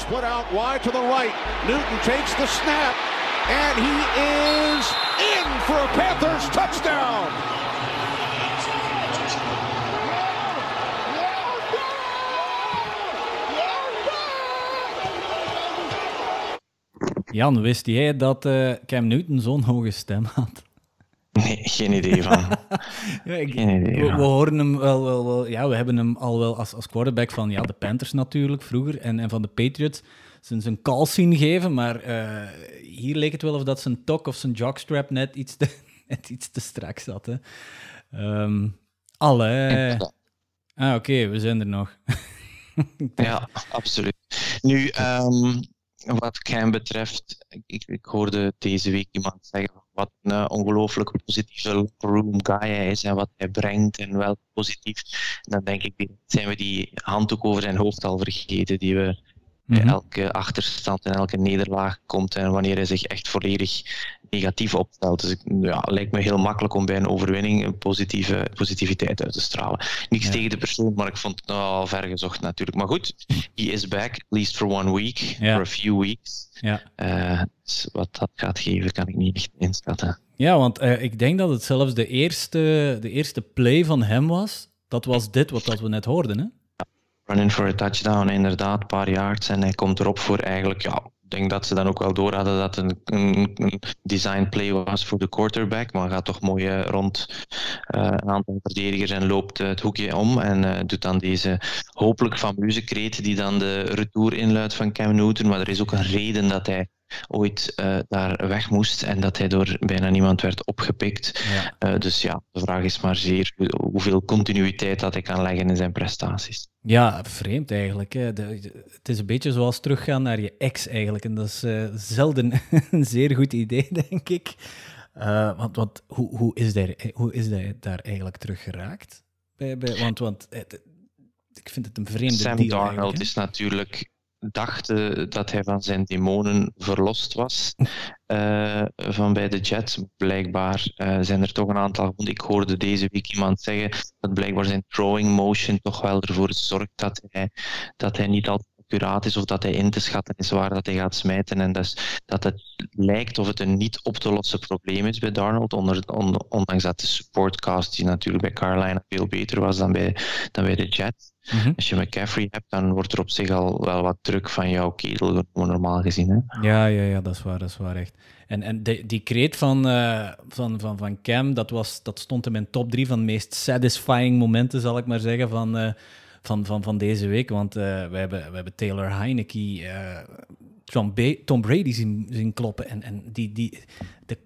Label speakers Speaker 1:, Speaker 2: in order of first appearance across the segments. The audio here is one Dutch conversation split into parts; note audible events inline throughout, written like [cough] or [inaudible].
Speaker 1: split out wide to the right. Newton takes the snap, and he is in for a Panthers touchdown.
Speaker 2: Jan, wist jij dat uh, Cam Newton zo'n hoge stem had?
Speaker 3: Geen idee van. [laughs]
Speaker 2: ja, ik, geen idee we, we, horen hem wel, wel, wel, ja, we hebben hem al wel als, als quarterback van ja, de Panthers natuurlijk vroeger en, en van de Patriots zijn, zijn call zien geven, maar uh, hier leek het wel of dat zijn tok of zijn jockstrap net iets te, [laughs] net iets te strak zat. Hè. Um, alle. Ah, oké, we zijn er nog. [laughs]
Speaker 3: ja, absoluut. Nu, um, wat Cam betreft, ik, ik, hoorde deze week iemand zeggen wat een uh, ongelooflijk positieve room guy hij is en wat hij brengt en wel positief. En dan denk ik, zijn we die handdoek over zijn hoofd al vergeten die we bij mhm. elke achterstand en elke nederlaag komt en wanneer hij zich echt volledig negatief opstelt. Dus ja, het lijkt me heel makkelijk om bij een overwinning een positieve positiviteit uit te stralen. Niks tegen de persoon, maar ik vond het nou al ver gezocht natuurlijk. Maar goed, he is back, at least for one week, ja. for a few weeks. Ja. Uh, dus wat dat gaat geven, kan ik niet echt inschatten.
Speaker 2: Ja, want uh, ik denk dat het zelfs de eerste, de eerste play van hem was. Dat was dit wat dat we net hoorden, hè?
Speaker 3: Running for a touchdown, inderdaad, een paar yards. En hij komt erop voor eigenlijk, ja, denk dat ze dan ook wel door hadden dat het een, een, design play was voor de quarterback. Maar gaat toch mooi uh, rond uh, een aantal verdedigers en loopt het hoekje om. En uh, doet dan deze hopelijk fameuze kreet die dan de retour inluidt van Cam Newton. Maar er is ook een reden dat hij ooit uh, daar weg moest en dat hij door bijna niemand werd opgepikt. Ja. Uh, dus ja, de vraag is maar zeer hoeveel continuïteit dat hij kan leggen in zijn prestaties.
Speaker 2: Ja, vreemd eigenlijk. Hè. De, het is een beetje zoals teruggaan naar je ex eigenlijk. En dat is uh, zelden [laughs] een zeer goed idee, [laughs] denk ik. want want hoe, hoe, is daar, hoe is hij daar eigenlijk terug geraakt? Bij, bij, want want ik vind het een vreemde.
Speaker 3: Sam Darnold is natuurlijk dachten dat hij van zijn demonen verlost was uh, van bij de Jets. Blijkbaar uh, zijn er toch een aantal. Want ik hoorde deze week iemand zeggen dat blijkbaar zijn throwing motion toch wel ervoor zorgt dat hij, dat hij niet altijd accuraat is of dat hij in te schatten is waar dat hij gaat smijten. En dus, dat het lijkt of het een niet op te lossen probleem is bij Darnold, onder, ondanks dat de supportcast die natuurlijk bij Carolina veel beter was dan bij, dan bij de Jets. Mhm. Als je McCaffrey hebt, dan wordt er op zich al wel wat druk van jouw ketel, normaal gezien. Hè?
Speaker 2: Ja, ja, ja, dat is waar, dat is waar echt. En, en de, die kreet van, uh, van, van, van Cam, dat, was, dat stond in mijn top drie van de meest satisfying momenten, zal ik maar zeggen, van, uh, van, van, van deze week. Want uh, we, hebben, we hebben Taylor Heineke, Tom, Tom Brady zien, kloppen. En, en die, die, de,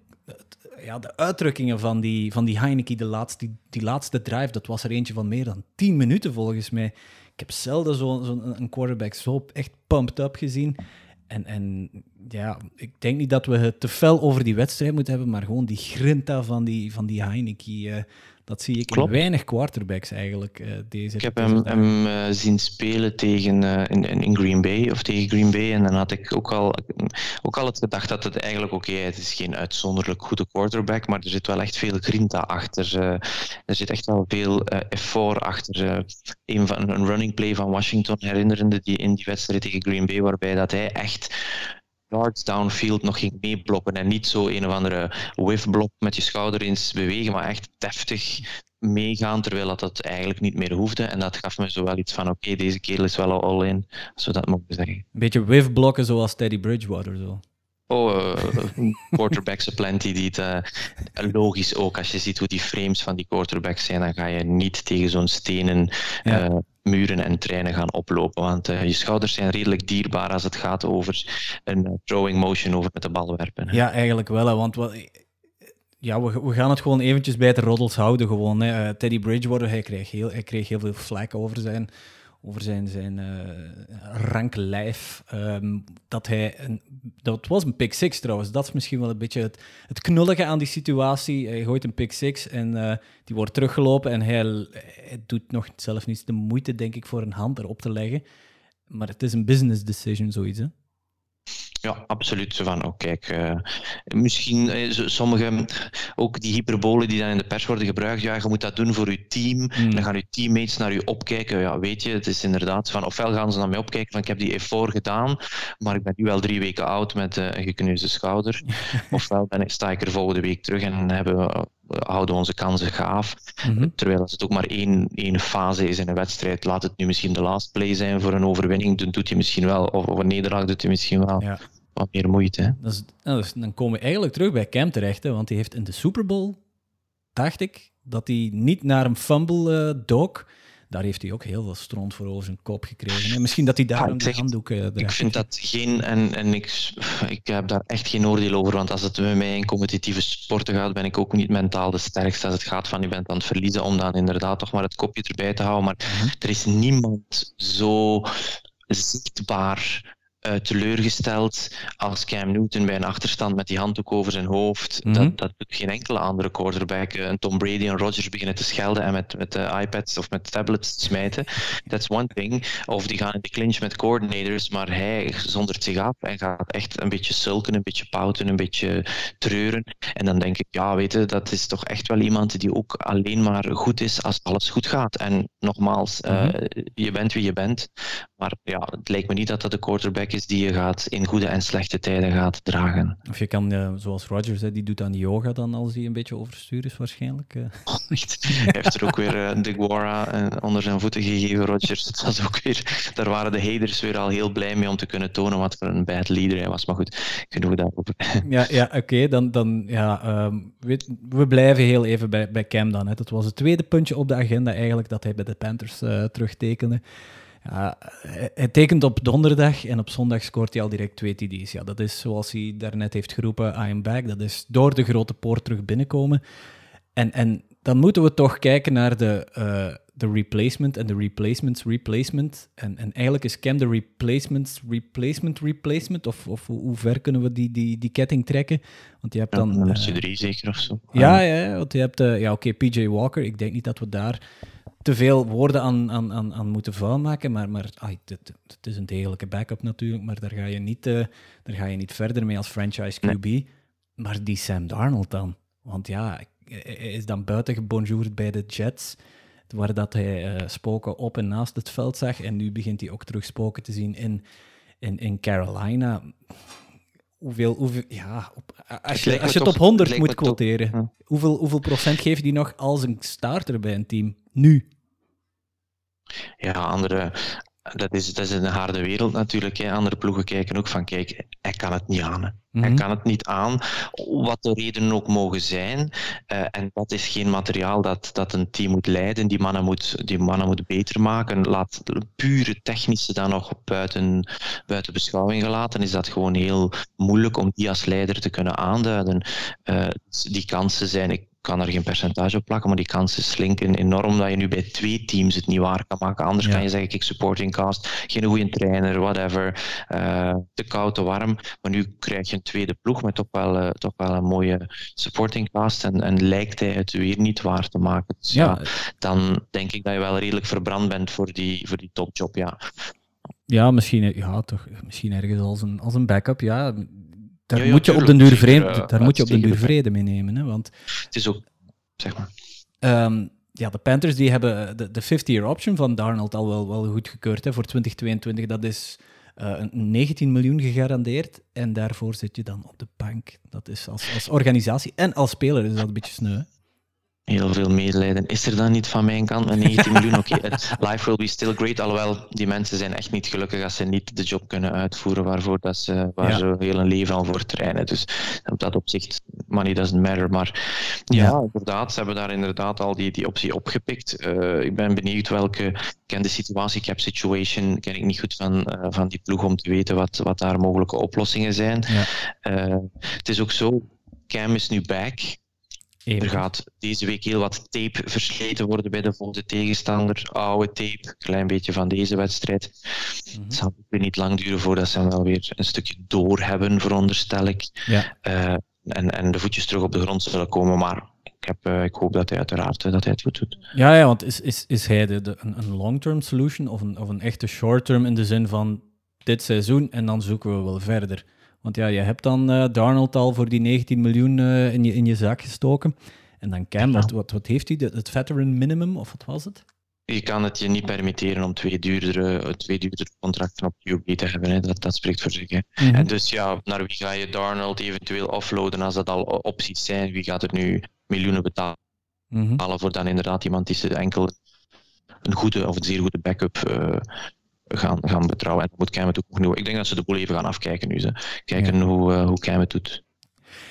Speaker 2: ja, de uitdrukkingen van die, van die Heineke, de laatste, die, die laatste drive, dat was er eentje van meer dan 10 minuten volgens mij. Ik heb zelden zo'n zo een quarterback zo echt pumped up gezien. En, en ja, ik denk niet dat we het te fel over die wedstrijd moeten hebben, maar gewoon die grinta van die, van die Heineke. Uh, dat zie ik in weinig quarterbacks eigenlijk. Uh, deze
Speaker 3: ik heb hem, hem uh, zien spelen tegen, uh, in, in Green Bay of tegen Green Bay. En dan had ik ook al, ook al het gedacht dat het eigenlijk oké okay, het is geen uitzonderlijk goede quarterback, maar er zit wel echt veel grinta achter. er zit echt wel veel effort achter. een, van, een running play van Washington herinnerende die in die wedstrijd tegen Green Bay, waarbij dat hij echt yards downfield nog ging meeblokken en niet zo een of andere whiff-blok met je schouder eens bewegen, maar echt deftig meegaan, terwijl dat, dat eigenlijk niet meer hoefde. En dat gaf me zo wel iets van, oké, deze kerel is wel al in, als we dat mogen zeggen. Een
Speaker 2: beetje whiff-blokken zoals Teddy Bridgewater zo.
Speaker 3: Oh, uh, quarterbacks plenty die het, uh, logisch ook. Als je ziet hoe die frames van die quarterbacks zijn, dan ga je niet tegen zo'n stenen uh, muren en treinen gaan oplopen. Want je schouders zijn redelijk dierbaar als het gaat over een throwing motion over met de bal werpen.
Speaker 2: Ja, eigenlijk wel. Hè, want wat, ja, we, we, gaan het gewoon eventjes bij de roddels houden. Gewoon, hè. Teddy Bridgewater, hij kreeg, heel, hij kreeg heel veel vlek over zijn over zijn, zijn uh, rank lijf. Um, dat hij een, dat was een pick six trouwens. Dat is misschien wel een beetje het, het knullige aan die situatie. Hij gooit een pick six en uh, die wordt teruggelopen. En hij, hij, doet nog zelf niet de moeite, denk ik, voor een hand erop te leggen. Maar het is een business decision, zoiets. Hè?
Speaker 3: Ja, absoluut. Van, oh, kijk, uh, misschien uh, sommige, ook die hyperbolen die dan in de pers worden gebruikt, ja, je moet dat doen voor je team. Mm. Dan gaan je teammates naar je opkijken. Ja, weet je, het is inderdaad van, ofwel gaan ze naar mij opkijken van, ik heb die effort gedaan, maar ik ben nu al drie weken oud met uh, een gekneusde schouder. [laughs] ofwel ben ik, sta ik er volgende week terug en hebben we houden onze kansen gaaf. Mm-hmm. Terwijl als het ook maar één, één fase is in een wedstrijd, laat het nu misschien de last play zijn voor een overwinning, dan doet hij misschien wel, of, of een nederlaag doet hij misschien wel. Ja wat meer moeite.
Speaker 2: Dat is, nou, dus dan komen we eigenlijk terug bij Cam terecht, hè, want hij heeft in de Super Bowl, dacht ik, dat hij niet naar een fumble uh, dook. Daar heeft hij ook heel veel stront voor over zijn kop gekregen. En misschien dat hij daar een handdoek uh,
Speaker 3: Ik vind dat geen, en, en ik, ik heb daar echt geen oordeel over, want als het met mij in competitieve sporten gaat, ben ik ook niet mentaal de sterkste als het gaat van je bent aan het verliezen, om dan inderdaad toch maar het kopje erbij te houden. Maar mhm. er is niemand zo zichtbaar uh, teleurgesteld als Cam Newton bij een achterstand met die handdoek over zijn hoofd. dat, mhm. dat doet geen enkele andere quarterback. Uh, een Tom Brady en Rodgers beginnen te schelden en met, met de iPads of met tablets te smijten. That's one thing. Of die gaan in de clinch met coordinators, maar hij zondert zich af en gaat echt een beetje sulken, een beetje pouten, een beetje treuren. En dan denk ik, ja, weet je, dat is toch echt wel iemand die ook alleen maar goed is als alles goed gaat. En nogmaals, uh, je bent wie je bent. Maar ja, het lijkt me niet dat dat de quarterback is die je gaat in goede en slechte tijden gaat dragen.
Speaker 2: Of je kan, uh, zoals Rodgers, hè, die doet aan yoga dan als hij een beetje overstuur is waarschijnlijk. [laughs] Uh.
Speaker 3: hij heeft er ook weer uh, de Guara onder zijn voeten gegeven, Rodgers. Dat was ook weer, daar waren de haters weer al heel blij mee om te kunnen tonen wat voor een bad leader hij was. Maar goed, genoeg daarover. [laughs]
Speaker 2: ja, ja oké. dan, dan, ja, um, weet, we blijven heel even bij, bij Cam dan. Hè. Dat was het tweede puntje op de agenda eigenlijk, dat hij bij de Panthers terugtekende. Ja, hij tekent op donderdag en op zondag scoort hij al direct twee TD's. Ja, dat is zoals hij daarnet heeft geroepen, I am back. Dat is door de grote poort terug binnenkomen. En, en dan moeten we toch kijken naar de, uh, de replacement en de replacements replacement. En, en eigenlijk is Cam de replacements replacement replacement? Of, of hoe ver kunnen we die, die, die ketting trekken? Want je hebt dan... Ja,
Speaker 3: nummer 3 uh, zeker of zo.
Speaker 2: Ja, ja want je hebt... Uh, ja, oké, okay, PJ Walker. Ik denk niet dat we daar te veel woorden aan, aan, aan, aan moeten vuil maken. Maar, maar het, het, is een degelijke backup natuurlijk, maar daar ga je niet, uh, daar ga je niet verder mee als franchise QB. Maar die Sam Darnold dan? Want ja, hij is dan buiten gebonjourd bij de Jets, waar dat hij uh, spoken op en naast het veld zag. En nu begint hij ook terug spoken te zien in, in, in Carolina. Hoeveel, hoeveel, ja, op, als je, als je het op 100 moet quoteren, hoeveel, hoeveel procent geeft hij nog als een starter bij een team? Nu.
Speaker 3: Ja, andere, dat is, dat is een harde wereld natuurlijk. Hè. Andere ploegen kijken ook van, kijk, hij kan het niet aan. Hij mhm. kan het niet aan, wat de redenen ook mogen zijn. Uh, en dat is geen materiaal dat, dat een team moet leiden. Die mannen moet, die mannen moet beter maken. Laat pure technische dan nog buiten, buiten beschouwing gelaten. Is dat gewoon heel moeilijk om die als leider te kunnen aanduiden. Uh, die kansen zijn, ik kan er geen percentage op plakken, maar die kansen slinken enorm dat je nu bij twee teams het niet waar kan maken. Anders kan je zeggen, ik supporting cast, geen goede trainer, whatever, uh, te koud, te warm. Maar nu krijg je een tweede ploeg met toch wel, uh, toch wel een mooie supporting cast en, en lijkt hij het weer niet waar te maken. Dus ja. dan denk ik dat je wel redelijk verbrand bent voor die, voor die topjob, ja.
Speaker 2: Ja, misschien, ja, toch, misschien ergens als een, als een backup, ja daar moet je op de duur vrede, daar moet je op de duur vrede mee nemen. Hè, want,
Speaker 3: het is ook, zeg maar.
Speaker 2: Um, ja, de Panthers die hebben de, de 50-year option van Darnold al wel, wel goedgekeurd hè, voor 2022. Dat is uh, 19 miljoen gegarandeerd. En daarvoor zit je dan op de bank. Dat is als, als organisatie en als speler is dat een beetje sneu
Speaker 3: heel veel medelijden. Is er dan niet van mijn kant met 19 miljoen? [laughs] Oké, okay, life will be still great. Alhoewel, die mensen zijn echt niet gelukkig als ze niet de job kunnen uitvoeren waarvoor dat ze, waar ze heel een leven al voor trainen. Dus op dat opzicht, money doesn't matter. Maar ja, inderdaad, ze hebben daar inderdaad al die, die optie opgepikt. Uh, ik ben benieuwd welke, ik ken de situatie, cap situation, ken ik niet goed van, uh, van die ploeg om te weten wat, wat daar mogelijke oplossingen zijn. Ja. Uh, het is ook zo, Cam is nu back. Er gaat deze week heel wat tape versleten worden bij de volgende tegenstander. Oude tape, klein beetje van deze wedstrijd. Mm Het zal weer niet lang duren voordat ze hem wel weer een stukje door hebben, veronderstel ik. Ja. Uh, en, en de voetjes terug op de grond zullen komen. Maar ik, heb, uh, ik hoop dat hij uiteraard dat hij het goed doet.
Speaker 2: Ja, ja want is, is, is hij de, de, een, een long-term solution of een, of een echte short-term in de zin van dit seizoen en dan zoeken we wel verder? Want ja, je hebt dan uh, Darnold al voor die 19 miljoen uh, in, je, in je zak gestoken. En dan Cam, wat, wat, wat heeft hij? Het veteran minimum, of wat was het?
Speaker 3: Je kan het je niet permitteren om twee duurdere, twee duurdere contracten op QB te hebben. Hè. Dat, dat spreekt voor zich. Hè. Mhm. En dus ja, naar wie ga je Darnold eventueel offloaden als dat al opties zijn? Wie gaat er nu miljoenen betalen mm -hmm. voor dan inderdaad iemand die ze enkel een goede of een zeer goede backup uh, gaan, gaan betrouwen. En dat moet Cam het ook nog Ik denk dat ze de boel even gaan afkijken nu. Ze. Kijken hoe, uh, hoe Cam het doet.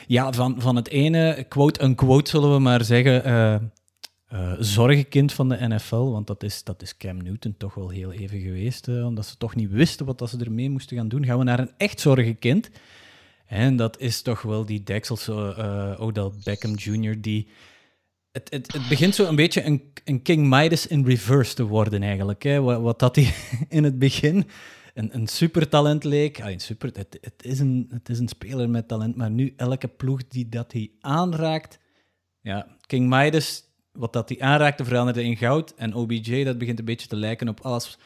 Speaker 2: Ja, van, van het ene quote-unquote zullen we maar zeggen... Uh, uh, zorgenkind van de NFL, want dat is, dat is Cam Newton toch wel heel even geweest, omdat ze toch niet wisten wat dat ze ermee moesten gaan doen. Gaan we naar een echt zorgenkind. En dat is toch wel die Dexels uh, Odell Beckham Jr., die het, het, het, begint zo een beetje een, een King Midas in reverse te worden eigenlijk. Hè. Wat, wat dat hij [laughs] in het begin een, een supertalent leek. Super, het, het, is een, het is een speler met talent, maar nu elke ploeg die dat hij aanraakt... Ja, King Midas, wat dat hij aanraakte, veranderde in goud. En OBJ, dat begint een beetje te lijken op alles...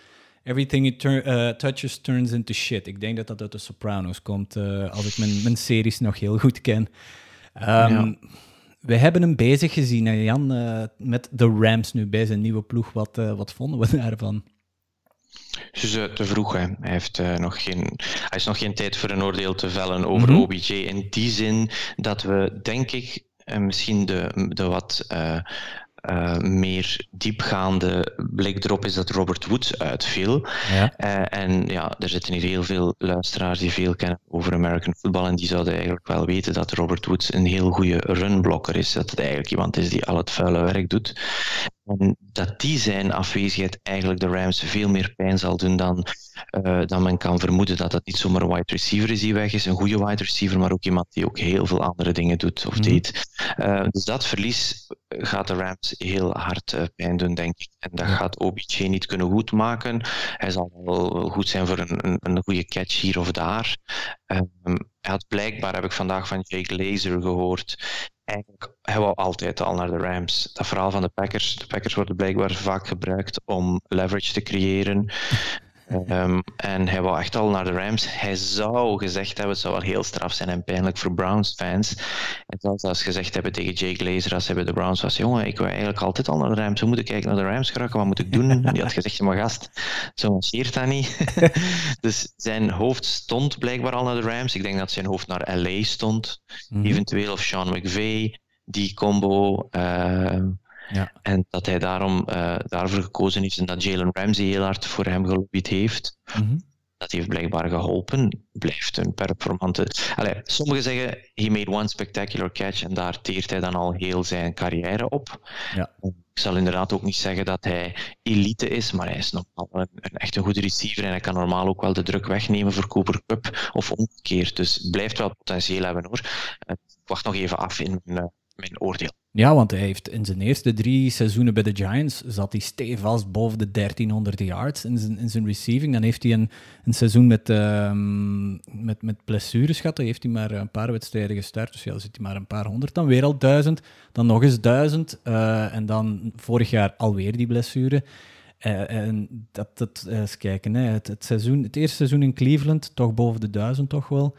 Speaker 2: Everything turn, uh, touches turns into shit. Ik denk dat dat uit de Sopranos komt, uh, als ik mijn, mijn series nog heel goed ken. Um, ja. We hebben hem bezig gezien, hè, Jan, uh, met de Rams nu bij zijn nieuwe ploeg. Wat, uh, wat vonden we [laughs] daarvan?
Speaker 3: Dus te vroeg. Hè. Hij, heeft, nog geen, hij is nog geen tijd voor een oordeel te vellen over mm -hmm. OBJ. In die zin dat we, denk ik, misschien de, de wat uh, meer diepgaande blik erop is dat Robert Woods uitviel. Ja. Uh, en ja, er zitten hier heel veel luisteraars die veel kennen over American football en die zouden eigenlijk wel weten dat Robert Woods een heel goede runblokker is. Dat het eigenlijk iemand is die al het vuile werk doet. En dat die zijn afwezigheid eigenlijk de Rams veel meer pijn zal doen dan, uh, dan men kan vermoeden. Dat dat niet zomaar een wide receiver is die weg is, een goede wide receiver, maar ook iemand die ook heel veel andere dingen doet of mm. deed. Uh, dus dat verlies gaat de Rams heel hard uh, pijn doen, denk ik. En dat gaat OBJ niet kunnen goedmaken. Hij zal wel goed zijn voor een, een, een goede catch hier of daar. Um, hij had blijkbaar, heb ik vandaag van Jake Laser gehoord, eigenlijk, hij wou altijd al naar de Rams. Dat verhaal van de Packers. De Packers worden blijkbaar vaak gebruikt om leverage te creëren. Um, en hij wou echt al naar de Rams. Hij zou gezegd hebben, het zou wel heel straf zijn en pijnlijk voor Browns-fans. Hij zou zelfs gezegd hebben tegen Jay Glazer als hij bij de Browns was, jongen, ik wil eigenlijk altijd al naar de Rams. Hoe moet ik eigenlijk naar de Rams geraken? Wat moet ik doen? En die had gezegd, maar gast, zo marcheert dat niet. [laughs] dus zijn hoofd stond blijkbaar al naar de Rams. Ik denk dat zijn hoofd naar LA stond. Mm -hmm. Eventueel of Sean McVay, die combo... Uh, ja. En dat hij daarom uh, daarvoor gekozen heeft en dat Jalen Ramsey heel hard voor hem gelobbyd heeft. Mm -hmm. Dat heeft blijkbaar geholpen. Blijft een performante. Allee, sommigen zeggen: he made one spectacular catch en daar teert hij dan al heel zijn carrière op. Ja. Ik zal inderdaad ook niet zeggen dat hij elite is, maar hij is wel een, een echt een goede receiver en hij kan normaal ook wel de druk wegnemen voor Cooper Cup of omgekeerd. Dus blijft wel potentieel hebben hoor. Uh, ik wacht nog even af in mijn, mijn oordeel.
Speaker 2: Ja, want hij heeft in zijn eerste drie seizoenen bij de Giants zat hij stevast boven de 1300 yards in zijn, in zijn receiving. Dan heeft hij een, een seizoen met, um, met, met blessures gehad. Dan heeft hij maar een paar wedstrijden gestart. Dus ja, dan zit hij maar een paar honderd. Dan weer al duizend. Dan nog eens duizend. Uh, en dan vorig jaar alweer die blessure. Uh, en dat, dat uh, eens kijken. Hè. Het, het, seizoen, het eerste seizoen in Cleveland, toch boven de duizend toch wel.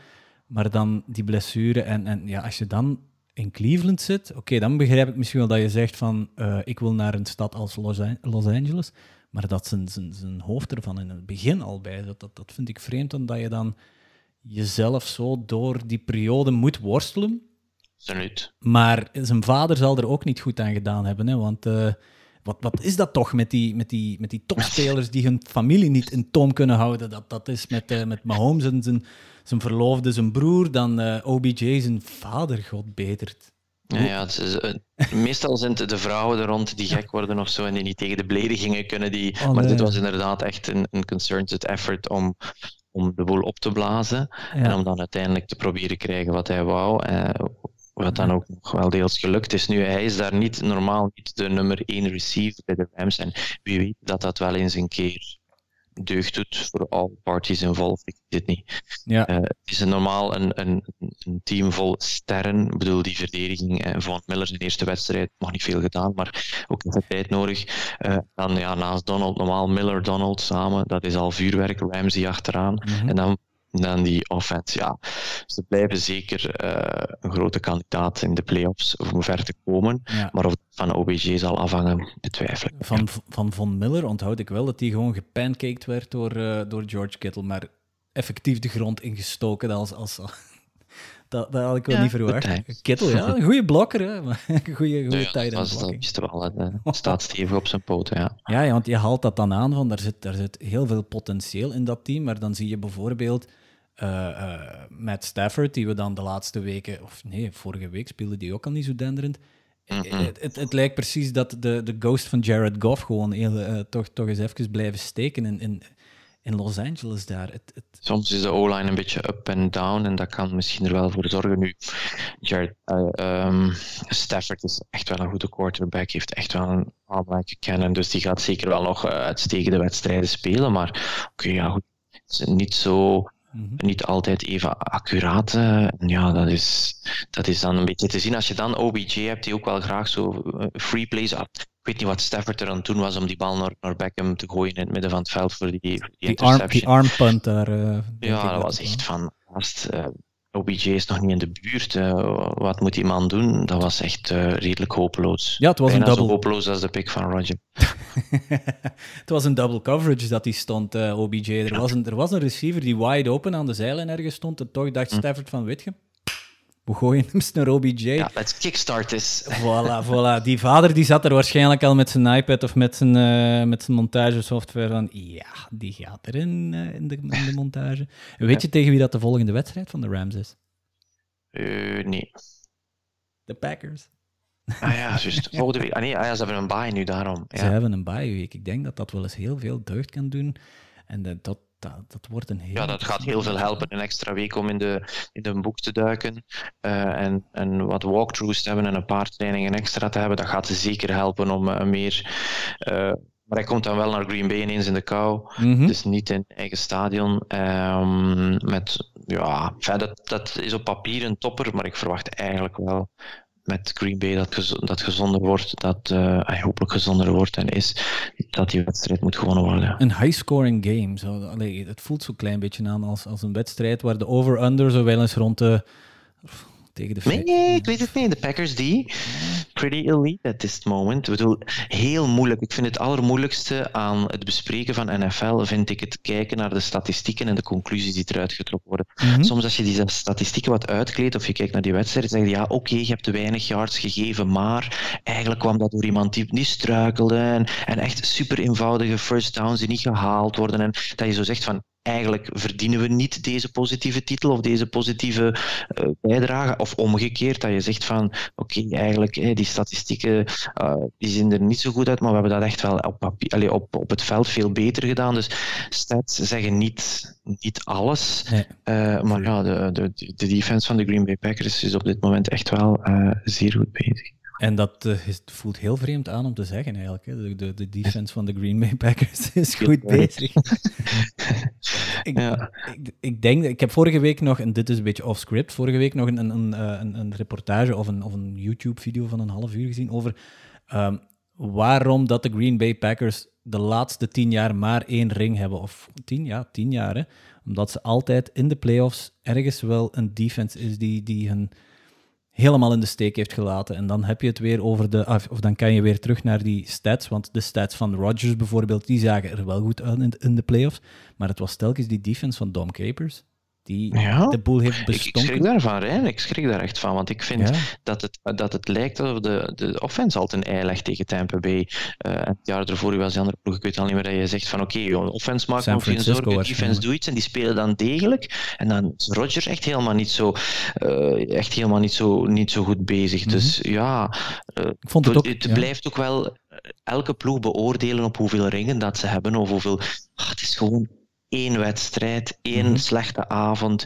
Speaker 2: Maar dan die blessure. En, en ja, als je dan in Cleveland zit, oké, dan begrijp ik misschien wel dat je zegt van uh, ik wil naar een stad als Los, Los Angeles, maar dat zijn, zijn, zijn hoofd ervan in het begin al bij dat, dat, dat vind ik vreemd, omdat je dan jezelf zo door die periode moet worstelen.
Speaker 3: Absoluut.
Speaker 2: Maar zijn vader zal er ook niet goed aan gedaan hebben, hè, want uh, wat, wat is dat toch met die, met die, met die topspelers die hun familie niet in toom kunnen houden? Dat, dat is met, uh, met Mahomes en zijn zijn verloofde, zijn broer, dan uh, OBJ zijn vader, god betert.
Speaker 3: Ja, ja het is, uh, meestal zijn het de vrouwen er rond die gek worden of zo en die niet tegen de beledigingen kunnen. Die, oh, maar dit was inderdaad echt een, een concerted effort om, om de boel op te blazen ja. en om dan uiteindelijk te proberen krijgen wat hij wou. Uh, wat dan ook nog wel deels gelukt is. Nu, hij is daar niet normaal niet de nummer één receiver bij de Rams. En wie weet dat dat wel eens een keer deugd doet voor all parties involved. Ik weet het niet. Ja. Uh, het is een normaal een, een, een, team vol sterren. Ik bedoel, die verdediging uh, van Miller zijn eerste wedstrijd nog niet veel gedaan, maar ook even tijd nodig. Uh, dan ja, naast Donald, normaal Miller, Donald samen, dat is al vuurwerk, Ramsey achteraan. Mm -hmm. En dan dan die offense. Ja, ze blijven zeker uh, een grote kandidaat in de playoffs om ver te komen. Ja. Maar of het van OBJ zal afhangen, betwijfel ik.
Speaker 2: Van, van Von Miller onthoud ik wel dat hij gewoon gepancaked werd door, uh, door George Kittle, maar effectief de grond ingestoken als, als, [laughs] dat, dat had ik wel ja, niet verwacht. Kittel, ja, een goede blokker, hè. [laughs] Een goede, goede ja, tijd
Speaker 3: dat, dat wisten we al. Het [laughs] staat stevig op zijn poten, ja.
Speaker 2: ja. Ja, want je haalt dat dan aan, van daar zit, daar zit heel veel potentieel in dat team, maar dan zie je bijvoorbeeld uh, uh, Matt Stafford, die we dan de laatste weken, of nee, vorige week speelde die ook al niet zo denderend. Mm -hmm. het, het, het, lijkt precies dat de, de ghost van Jared Goff gewoon heel, uh, toch, toch eens even blijven steken in, in, in Los Angeles daar. Het, het...
Speaker 3: Soms is de O-line een beetje up en down en dat kan misschien er wel voor zorgen. Nu, Jared, uh, um, Stafford is echt wel een goede quarterback, heeft echt wel een belangrijke kennen, dus die gaat zeker wel nog uitstekende wedstrijden spelen. Maar oké, okay, ja goed, het is niet zo Mm -hmm. Niet altijd even accuraat. Uh, ja, dat is, dat is dan een beetje te zien. Als je dan OBJ hebt, die ook wel graag zo uh, free plays. Ah, ik weet niet wat Stafford er aan toen was om die bal naar, naar Beckham te gooien in het midden van het veld voor die, die,
Speaker 2: die interception. Arm, die armpunt daar. Uh,
Speaker 3: ja, dat was echt van. OBJ is nog niet in de buurt. Uh, wat moet die man doen? Dat was echt uh, redelijk hopeloos.
Speaker 2: Ja, het was
Speaker 3: Bijna
Speaker 2: een double...
Speaker 3: zo hopeloos als de pick van Roger. [laughs]
Speaker 2: het was een double coverage dat hij stond, uh, OBJ. Er, ja. was een, er was een receiver die wide open aan de zijlijn ergens stond. En toch dacht hm. Stafford van, je, we gooien hem naar OBJ.
Speaker 3: Ja, let's kickstart this.
Speaker 2: Voilà, voilà. Die vader die zat er waarschijnlijk al met zijn iPad of met zijn, uh, met zijn montagesoftware van, ja, die gaat erin uh, in, de, in de montage. En weet je tegen wie dat de volgende wedstrijd van de Rams is?
Speaker 3: Uh, nee.
Speaker 2: De Packers.
Speaker 3: Ah ja, juist. Volgende week. Ah nee, ah, ja, ze hebben een bye nu daarom. Ja.
Speaker 2: Ze hebben een bye week. Ik denk dat dat wel eens heel veel deugd kan doen. En dat, dat, dat, wordt een heel...
Speaker 3: Ja, dat gaat heel veel helpen. Een extra week om in de, in de boek te duiken. Uh, en, en wat walkthroughs te hebben en een paar trainingen extra te hebben. Dat gaat zeker helpen om uh, meer... Uh, maar hij komt dan wel naar Green Bay ineens in de kou. Mm -hmm. Dus niet in eigen stadion. Um, met, ja, dat, dat is op papier een topper, maar ik verwacht eigenlijk wel met Green Bay dat, dat gezonder wordt, dat hij hopelijk gezonder wordt en is, dat die wedstrijd moet gewonnen worden.
Speaker 2: Een high-scoring game. Zo, het voelt zo klein beetje aan als, als een wedstrijd waar de over-under zo wel eens rond de tegen de
Speaker 3: Nee, nee, ik weet het niet. De Packers die pretty elite at this moment. Ik bedoel, heel moeilijk. Ik vind het allermoeilijkste aan het bespreken van NFL, vind ik het kijken naar de statistieken en de conclusies die eruit getrokken worden. Mm -hmm. Soms als je die statistieken wat uitkleedt of je kijkt naar die wedstrijd, zeg je ja, oké, okay, je hebt te weinig yards gegeven, maar eigenlijk kwam dat door iemand die niet struikelde en, en echt super eenvoudige first downs die niet gehaald worden en dat je zo zegt van eigenlijk verdienen we niet deze positieve titel of deze positieve uh, bijdrage. Of omgekeerd, dat je zegt van oké, okay, eigenlijk hey, die statistieken uh, die zien er niet zo goed uit, maar we hebben dat echt wel op, papier, allez, op, op het veld veel beter gedaan. Dus stats zeggen niet, niet alles. Nee. Uh, maar ja, de, de, de defense van de Green Bay Packers is op dit moment echt wel zeer goed bezig.
Speaker 2: En dat uh, is, voelt heel vreemd aan om te zeggen eigenlijk. Hè. De, de, de defense van de Green Bay Packers [laughs] is goed bezig. [laughs] ik, ja. ik, ik, denk, ik heb vorige week nog, en dit is een beetje off-script, vorige week nog een, een, een, een, reportage of een, of een YouTube-video van een half uur gezien over um, waarom dat de Green Bay Packers de laatste tien jaar maar één ring hebben. Of tien, ja, tien jaar. Hè. Omdat ze altijd in de playoffs ergens wel een defense is die, die hun helemaal in de steek heeft gelaten. En dan heb je het weer over de. Of dan kan je weer terug naar die stats. Want de stats van Rodgers bijvoorbeeld, die zagen er wel goed uit in, de playoffs. Maar het was telkens die defense van Dom Capers die ja, de boel heeft bestonken.
Speaker 3: Ik, ik schrik daarvan, hè. Ik schrik daar echt van, want ik vind ja. dat, het, dat het lijkt alsof de, de offense altijd een ei legt tegen Tampa Bay. Uh, en het jaar ervoor was die andere ploeg, ik weet al niet meer dat je zegt van oké, okay, offense maakt nog geen zorgen, de defense doet iets en die spelen dan degelijk. En dan is Rodgers echt helemaal niet zo, uh, echt helemaal niet zo, niet zo goed bezig. Mm -hmm. Dus ja, uh, ik vond het, ook, het ja. blijft ook wel elke ploeg beoordelen op hoeveel ringen dat ze hebben of hoeveel... Ach, het is gewoon één wedstrijd, één mm -hmm. slechte avond,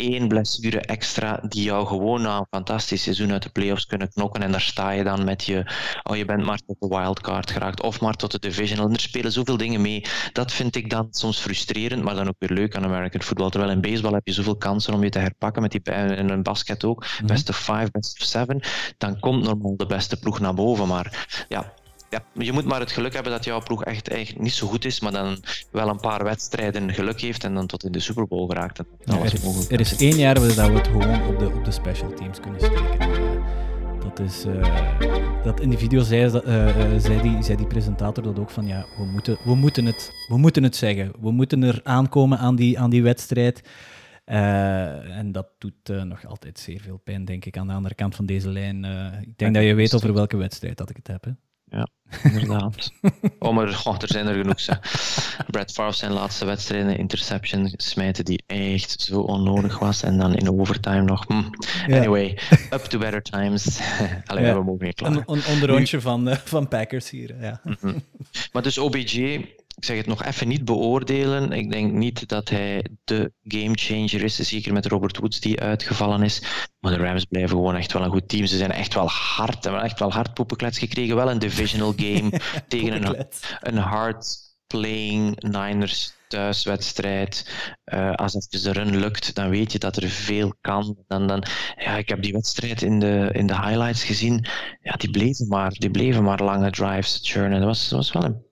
Speaker 3: één blessure extra die jou gewoon na een fantastisch seizoen uit de playoffs kunnen knokken. En daar sta je dan met je, oh je bent maar tot de wildcard geraakt of maar tot de divisional. En er spelen zoveel dingen mee. Dat vind ik dan soms frustrerend, maar dan ook weer leuk aan American football. Terwijl in baseball heb je zoveel kansen om je te herpakken, met die, in een basket ook. -hmm. Best of five, best of seven. Dan komt normaal de beste ploeg naar boven. Maar ja, ja, je moet maar het geluk hebben dat jouw ploeg echt eigenlijk niet zo goed is, maar dan wel een paar wedstrijden geluk heeft en dan tot in de Super Bowl geraakt. En
Speaker 2: er, is, er is één jaar dat we het gewoon op de, op de special teams kunnen steken. Eh, Dat is, eh, dat in die video zei, dat, eh, zei, die, zei die presentator dat ook van ja, we moeten, we moeten, het, we moeten het zeggen. We moeten er aankomen aan die, aan die wedstrijd. En dat doet nog altijd zeer veel pijn, denk ik, aan de andere kant van deze lijn. Ik denk dat je weet over welke wedstrijd dat ik het heb. Hè. [laughs]
Speaker 3: Inderdaad. oh, maar oh, er zijn er genoeg. Zeg. Brad Favre zijn laatste wedstrijd, een interception smijten die echt zo onnodig was. En dan in overtime nog. hm.
Speaker 2: Ja.
Speaker 3: Anyway, [laughs] up to better times. [laughs] Alleen
Speaker 2: Ja.
Speaker 3: we mogen niet klaar.
Speaker 2: Een, een onderrondje van, eh, van Packers hier. Ja.
Speaker 3: Mhm. Maar dus OBJ, ik zeg het nog even niet beoordelen. Ik denk niet dat hij de gamechanger is. Zeker met Robert Woods die uitgevallen is. Maar de Rams blijven gewoon echt wel een goed team. Ze zijn echt wel hard. Hebben echt wel hard poepenklets gekregen. Wel een divisional game [laughs] tegen een, een hard playing Niners thuiswedstrijd. Eh, als het de run lukt, dan weet je dat er veel kan. Dan, dan, ja, ik heb die wedstrijd in de, in de highlights gezien. Ja, die bleven maar, die bleven maar lange drives churnen. Dat was, dat was wel een-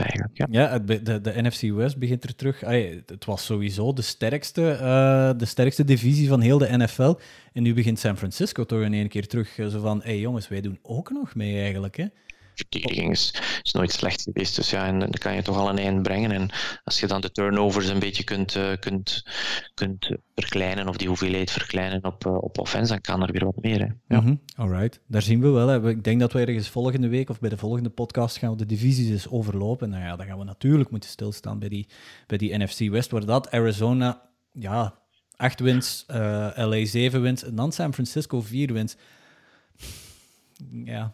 Speaker 3: eigenlijk. Ja.
Speaker 2: Ja, de, de NFC West begint er terug. Het was sowieso de sterkste, eh, de sterkste divisie van heel de NFL. En nu begint San Francisco toch in één keer terug. eh, Zo van, hé hey jongens, wij doen ook nog mee eigenlijk. Hè?
Speaker 3: Verdediging is, is nooit slecht geweest. Dus ja, en dan kan je toch al een eind brengen. En als je dan de turnovers een beetje kunt, eh, kunt, kunt verkleinen, of die hoeveelheid verkleinen op, eh, op offense, dan kan er weer wat meer. Hè. Ja.
Speaker 2: Mhm, Alright, daar zien we wel. Hè. Ik denk dat we ergens volgende week of bij de volgende podcast gaan we de divisies eens overlopen. Nou ja, dan gaan we natuurlijk moeten stilstaan bij die, bij die NFC West, waar dat Arizona, ja, acht wins, eh, LA zeven wins en dan San Francisco vier wins. Ja,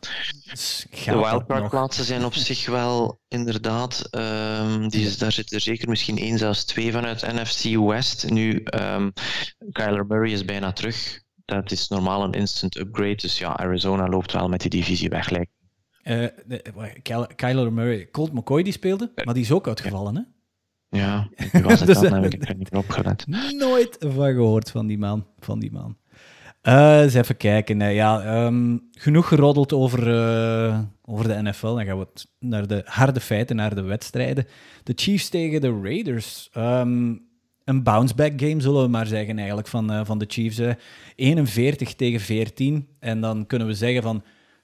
Speaker 2: dus
Speaker 3: De
Speaker 2: dat
Speaker 3: wildcard
Speaker 2: nog?
Speaker 3: plaatsen zijn op zich wel inderdaad. ehm, die daar zitten er zeker misschien één, zelfs twee vanuit NFC West. Nu, ehm Kyler Murray is bijna terug. Dat is normaal een instant upgrade. Dus ja, Arizona loopt wel met die divisie weg. lijkt
Speaker 2: Eh, wacht, Kyler- Kyler Murray, Colt McCoy die speelde, maar die is ook uitgevallen, hè?
Speaker 3: Ja, wie was het [laughs]
Speaker 2: Dus,
Speaker 3: dan?
Speaker 2: eh,
Speaker 3: heb ik er niet meer opgelet.
Speaker 2: Nooit van gehoord van die man. Van die man. Eh, eens even kijken. Ja, ehm, genoeg geroddeld over, eh, over de NFL. Dan gaan we naar de harde feiten, naar de wedstrijden. De Chiefs tegen de Raiders. Ehm, een bounce-back game, zullen we maar zeggen, eigenlijk, van, eh, van de Chiefs. hè. 41 tegen 14. En dan kunnen we zeggen van...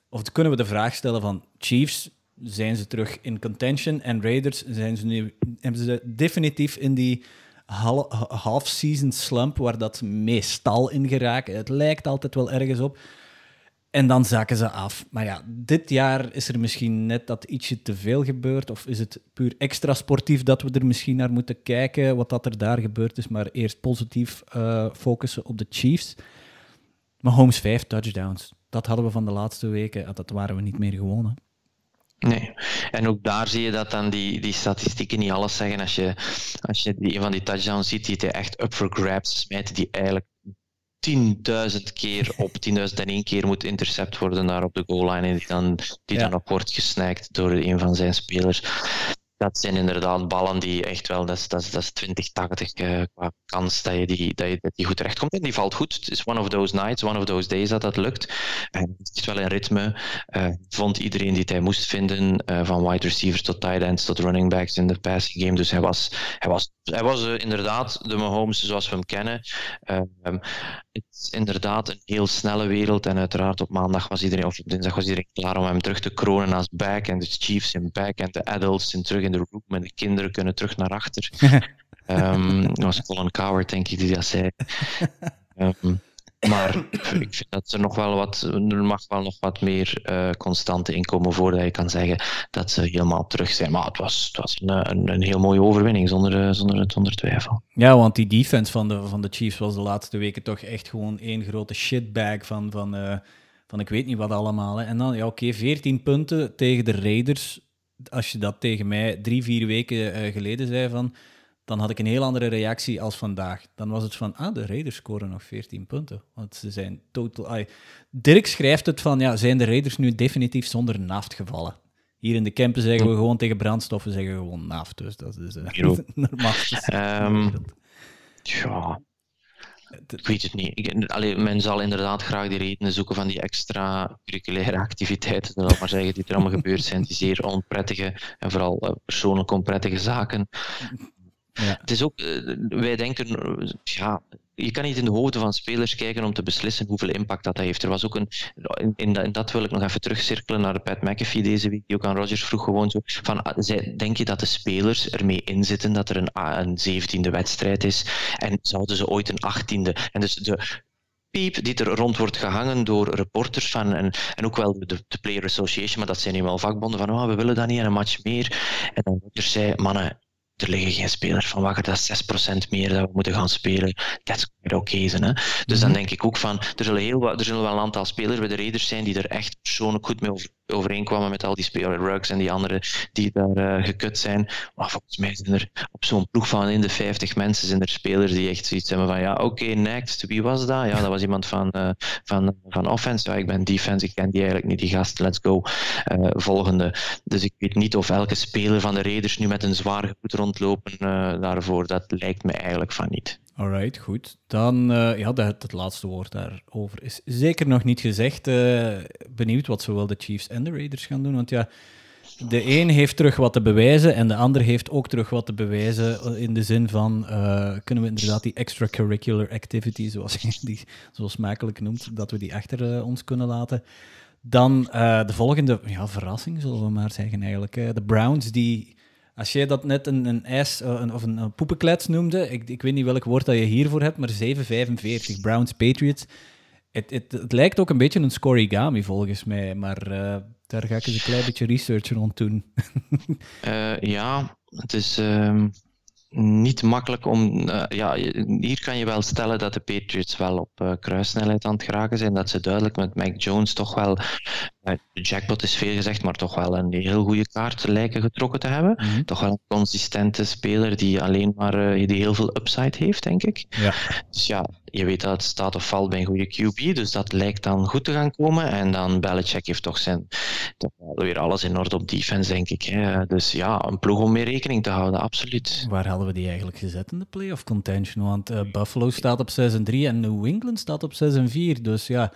Speaker 2: Of kunnen we de vraag stellen van... Chiefs, zijn ze terug in contention? En Raiders, zijn ze nu, hebben ze definitief in die half-season slump waar dat meestal in geraken. Het lijkt altijd wel ergens op. En dan zakken ze af. Maar ja, dit jaar is er misschien net dat ietsje te veel gebeurd. Of is het puur extra sportief dat we er misschien naar moeten kijken, wat dat er daar gebeurd is. Maar eerst positief eh, focussen op de Chiefs. Mahomes vijf touchdowns. Dat hadden we van de laatste weken. Dat waren we niet meer gewoon.
Speaker 3: Nee. En ook daar zie je dat dan die, die statistieken niet alles zeggen. Als je, als je die, een van die touchdowns ziet, die hij echt up for grabs smijten, die eigenlijk 10.000 keer op [laughs] 10.001 keer moet intercept worden daar op de goal line en die dan, die
Speaker 2: Ja.
Speaker 3: dan ook wordt gesnakt door een van zijn spelers. Dat zijn inderdaad ballen die echt wel, dat is, dat is, dat is 20-80 eh, qua kans dat je, die, dat je dat die goed terechtkomt. En die valt goed. Het is one of those nights, one of those days dat dat lukt. En het is wel in ritme. Eh, vond iedereen die hij moest vinden, eh, van wide receivers tot tight ends tot running backs in de passing game. Dus hij was, hij was, hij was inderdaad de Mahomes zoals we hem kennen. Eh, ehm, het is inderdaad een heel snelle wereld. En uiteraard op maandag was iedereen, of op dinsdag was iedereen klaar om hem terug te kronen als back. En de Chiefs in back en de adults zijn terug in de room. En de kinderen kunnen terug naar achter. [laughs] Ehm, dat was Colin Coward, denk ik, die dat zei. [laughs] Ehm, maar ik vind dat er nog wel wat, er mag wel nog wat meer eh constante inkomen voordat je kan zeggen dat ze helemaal terug zijn. Maar het was, het was een, een, een heel mooie overwinning, zonder, eh, zonder, zonder twijfel.
Speaker 2: Ja, want die defense van de, van de Chiefs was de laatste weken toch echt gewoon één grote shitbag van, van, eh, van ik weet niet wat allemaal. Hè. En dan, ja, oké, 14 punten tegen de Raiders. Als je dat tegen mij drie, vier weken eh, geleden zei, van, dan had ik een heel andere reactie als vandaag. Dan was het van, ah, de Raiders scoren nog 14 punten. Want ze zijn totaal... ai. Dirk schrijft het van, ja, zijn de Raiders nu definitief zonder naft gevallen? Hier in de Kempen zeggen we gewoon tegen brandstoffen zeggen we gewoon naft. Dus dat is
Speaker 3: ook. [laughs]
Speaker 2: normaal.
Speaker 3: Ehm, Ja. Ik weet het niet. Allee, men zal inderdaad graag die redenen zoeken van die extra curriculaire activiteiten, zal maar zeggen, die er allemaal gebeurd zijn. Die zeer onprettige en vooral uh, persoonlijk onprettige zaken. Ja. Het is ook, uh, wij denken, ja, je kan niet in de hoofden van spelers kijken om te beslissen hoeveel impact dat heeft. Er was ook een, in, in, dat, wil ik nog even terugcirkelen naar Pat McAfee deze week, die ook aan Rogers vroeg gewoon zo, van, ah, denk je dat de spelers ermee inzitten dat er een, ah, een zeventiende wedstrijd is en zouden ze ooit een achttiende? En dus de, piep die er rond wordt gehangen door reporters van, en, en ook wel de, de Player Association, maar dat zijn nu wel vakbonden van oh, we willen dat niet en een match meer. En dan Rogers zei, mannen, er liggen geen spelers van wakker, dat is 6% meer dat we moeten gaan spelen. Dat is oké zijn. Hè? Dus dan mhm. denk ik ook van, er zullen, heel, er zullen wel een aantal spelers bij de Raiders zijn die er echt persoonlijk goed mee over, overeenkwamen met al die spelers, Rugs en die anderen die daar uh, gekut zijn. Maar volgens mij zijn er op zo'n ploeg van in de 50 mensen zijn er spelers die echt zoiets hebben van, ja, oké, next. Wie was dat? Ja, dat was iemand van, uh, van, van offense. Ja, ik ben defense, ik ken die eigenlijk niet, die gast, let's go. Uh, volgende. Dus ik weet niet of elke speler van de Raiders nu met een zwaar gevoel rondlopen daarvoor. Dat lijkt me eigenlijk van niet.
Speaker 2: Alright, goed. Dan, uh, ja, het, het, laatste woord daarover is zeker nog niet gezegd. Uh, benieuwd wat zowel de Chiefs en de Raiders gaan doen. Want ja, de een heeft terug wat te bewijzen en de ander heeft ook terug wat te bewijzen. Eh, in de zin van, kunnen we inderdaad die extracurricular activity, zoals je die zo smakelijk noemt, dat we die achter ons kunnen laten. Dan de volgende ja, verrassing, zullen we maar zeggen eigenlijk. de Browns die als jij dat net een, een ijs eh, of een, een poepenklets noemde, ik, ik weet niet welk woord dat je hiervoor hebt, maar 7,45 Browns Patriots. Het, het, het, lijkt ook een beetje een scorigami volgens mij, maar uh, daar ga ik eens een klein beetje research rond doen.
Speaker 3: uh, [laughs] ja, het is. Um niet makkelijk om. Ja, hier kan je wel stellen dat de Patriots wel op kruissnelheid aan het geraken zijn. Dat ze duidelijk met Mac Jones toch wel. De jackpot is veel gezegd, maar toch wel een heel goede kaart lijken getrokken te hebben. Mm -hmm. Toch wel een consistente speler die alleen maar die heel veel upside heeft, denk ik. Ja. Dus ja, je weet dat het staat of valt bij een goede QB, dus dat lijkt dan goed te gaan komen. En dan Belichick heeft toch, zijn, toch weer alles in orde op defense, denk ik. Hè. Dus ja, een ploeg om mee rekening te houden, absoluut.
Speaker 2: Waar hadden we die eigenlijk gezet in de playoff contention? Want uh, Buffalo staat op 6 en 3 en New England staat op 6 en 4. Dus ja,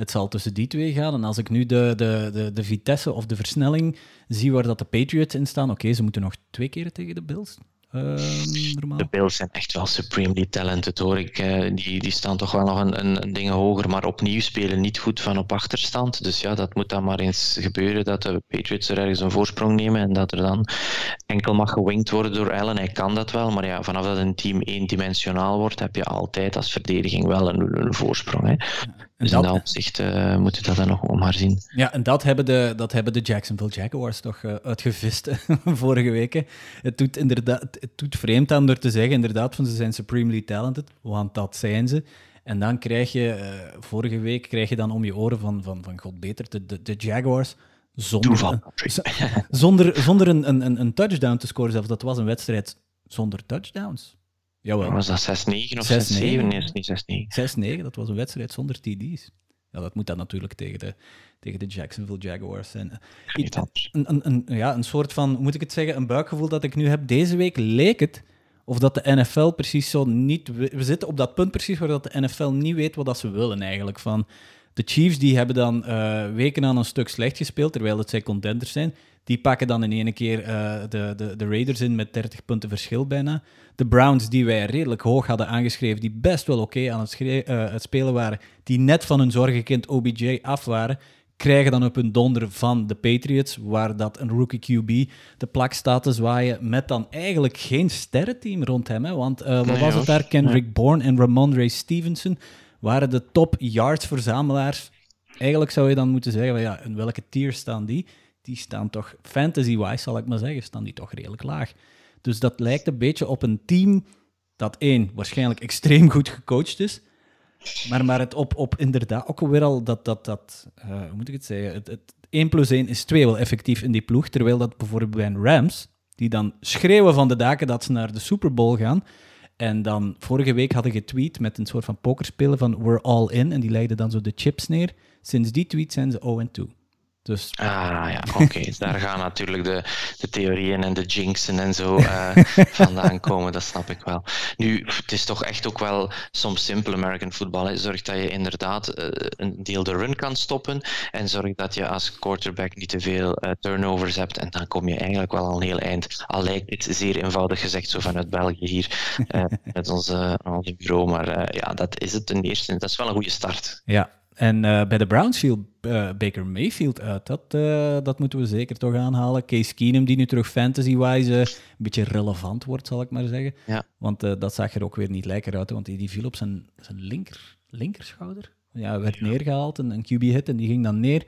Speaker 2: het zal tussen die twee gaan. En als ik nu de, de, de, de vitesse of de versnelling zie waar dat de Patriots in staan, oké, ze moeten nog twee keer tegen de Bills.
Speaker 3: Ehm, de Bills zijn echt wel supremely talented hoor. Ik, uh, die, die staan toch wel nog een, een, een ding hoger, maar opnieuw spelen niet goed van op achterstand. Dus ja, dat moet dan maar eens gebeuren dat de Patriots er ergens een voorsprong nemen en dat er dan enkel mag gewinkt worden door Allen. Hij kan dat wel, maar ja, vanaf dat een team eendimensionaal wordt, heb je altijd als verdediging wel een, een voorsprong. Hè. Dus dat, in dat opzicht uh, moet je dat dan nog maar zien.
Speaker 2: Ja, en dat hebben de, dat hebben de Jacksonville Jaguars toch uh, uitgevist [laughs] vorige weken. Het doet, inderdaad, het doet vreemd aan door te zeggen inderdaad van ze zijn supremely talented, want dat zijn ze. En dan krijg je, uh, vorige week krijg je dan om je oren van, van, van god beter, de, de, de Jaguars zonder, [laughs] zonder, zonder een, een, een touchdown te scoren zelfs. Dat was een wedstrijd zonder touchdowns.
Speaker 3: Jawel. Was dat 6-9 of 6-7? Nee, is
Speaker 2: niet 6-9. dat was een wedstrijd zonder TD's. Ja, dat moet dan natuurlijk tegen de, tegen de Jacksonville Jaguars zijn. Een, een, een, ja, een soort van, moet ik het zeggen, een buikgevoel dat ik nu heb. Deze week leek het of dat de NFL precies zo niet... We zitten op dat punt precies waar dat de NFL niet weet wat dat ze willen eigenlijk. Van, de Chiefs die hebben dan uh, weken aan een stuk slecht gespeeld, terwijl het zij contenders zijn. Die pakken dan in één keer uh, de, de, de Raiders in met 30 punten verschil bijna. De Browns, die wij redelijk hoog hadden aangeschreven, die best wel oké aan het, uh, het, spelen waren, die net van hun zorgenkind OBJ af waren, krijgen dan op hun donder van de Patriots, waar dat een rookie QB de plak staat te zwaaien, met dan eigenlijk geen sterrenteam rond hem. Hè? Want uh, wat was het daar? Kendrick Bourne en Ramondre Stevenson waren de top yards-verzamelaars. Eigenlijk zou je dan moeten zeggen, ja, in welke tier staan die? Die staan toch, fantasy-wise zal ik maar zeggen, staan die toch redelijk laag. Dus dat lijkt een beetje op een team dat één, waarschijnlijk extreem goed gecoacht is, maar, maar het op, op inderdaad ook weer al dat, dat, dat uh, hoe moet ik het zeggen, het, het 1 plus 1 is 2 wel effectief in die ploeg, terwijl dat bijvoorbeeld bij een Rams, die dan schreeuwen van de daken dat ze naar de Super Bowl gaan, en dan vorige week had ik getweet met een soort van pokerspelen van We're all in. En die legden dan zo de chips neer. Sinds die tweet zijn ze 0-2. Dus...
Speaker 3: Ah ja, [laughs] oké. Daar gaan natuurlijk de, de theorieën en de jinxen en zo uh, [laughs] vandaan komen, dat snap ik wel. Nu, het is toch echt ook wel soms simpel American football. Zorg dat je inderdaad uh, een deel de run kan stoppen en zorg dat je als quarterback niet te veel uh, turnovers hebt en dan kom je eigenlijk wel al een heel eind. Al lijkt het zeer eenvoudig gezegd zo vanuit België hier [laughs] met onze, onze bureau, maar ja, dat is het ten eerste. Dat is wel een goede start.
Speaker 2: Ja, en uh, bij de Browns viel uh, Baker Mayfield uit. Dat, uh, dat moeten we zeker toch aanhalen. Case Keenum, die nu terug fantasy-wise een beetje relevant wordt, zal ik maar zeggen.
Speaker 3: Ja.
Speaker 2: Want dat zag er ook weer niet lekker uit, want die, die viel op zijn, zijn linker, linkerschouder. Ja, werd neergehaald, een, een QB-hit, en die ging dan neer.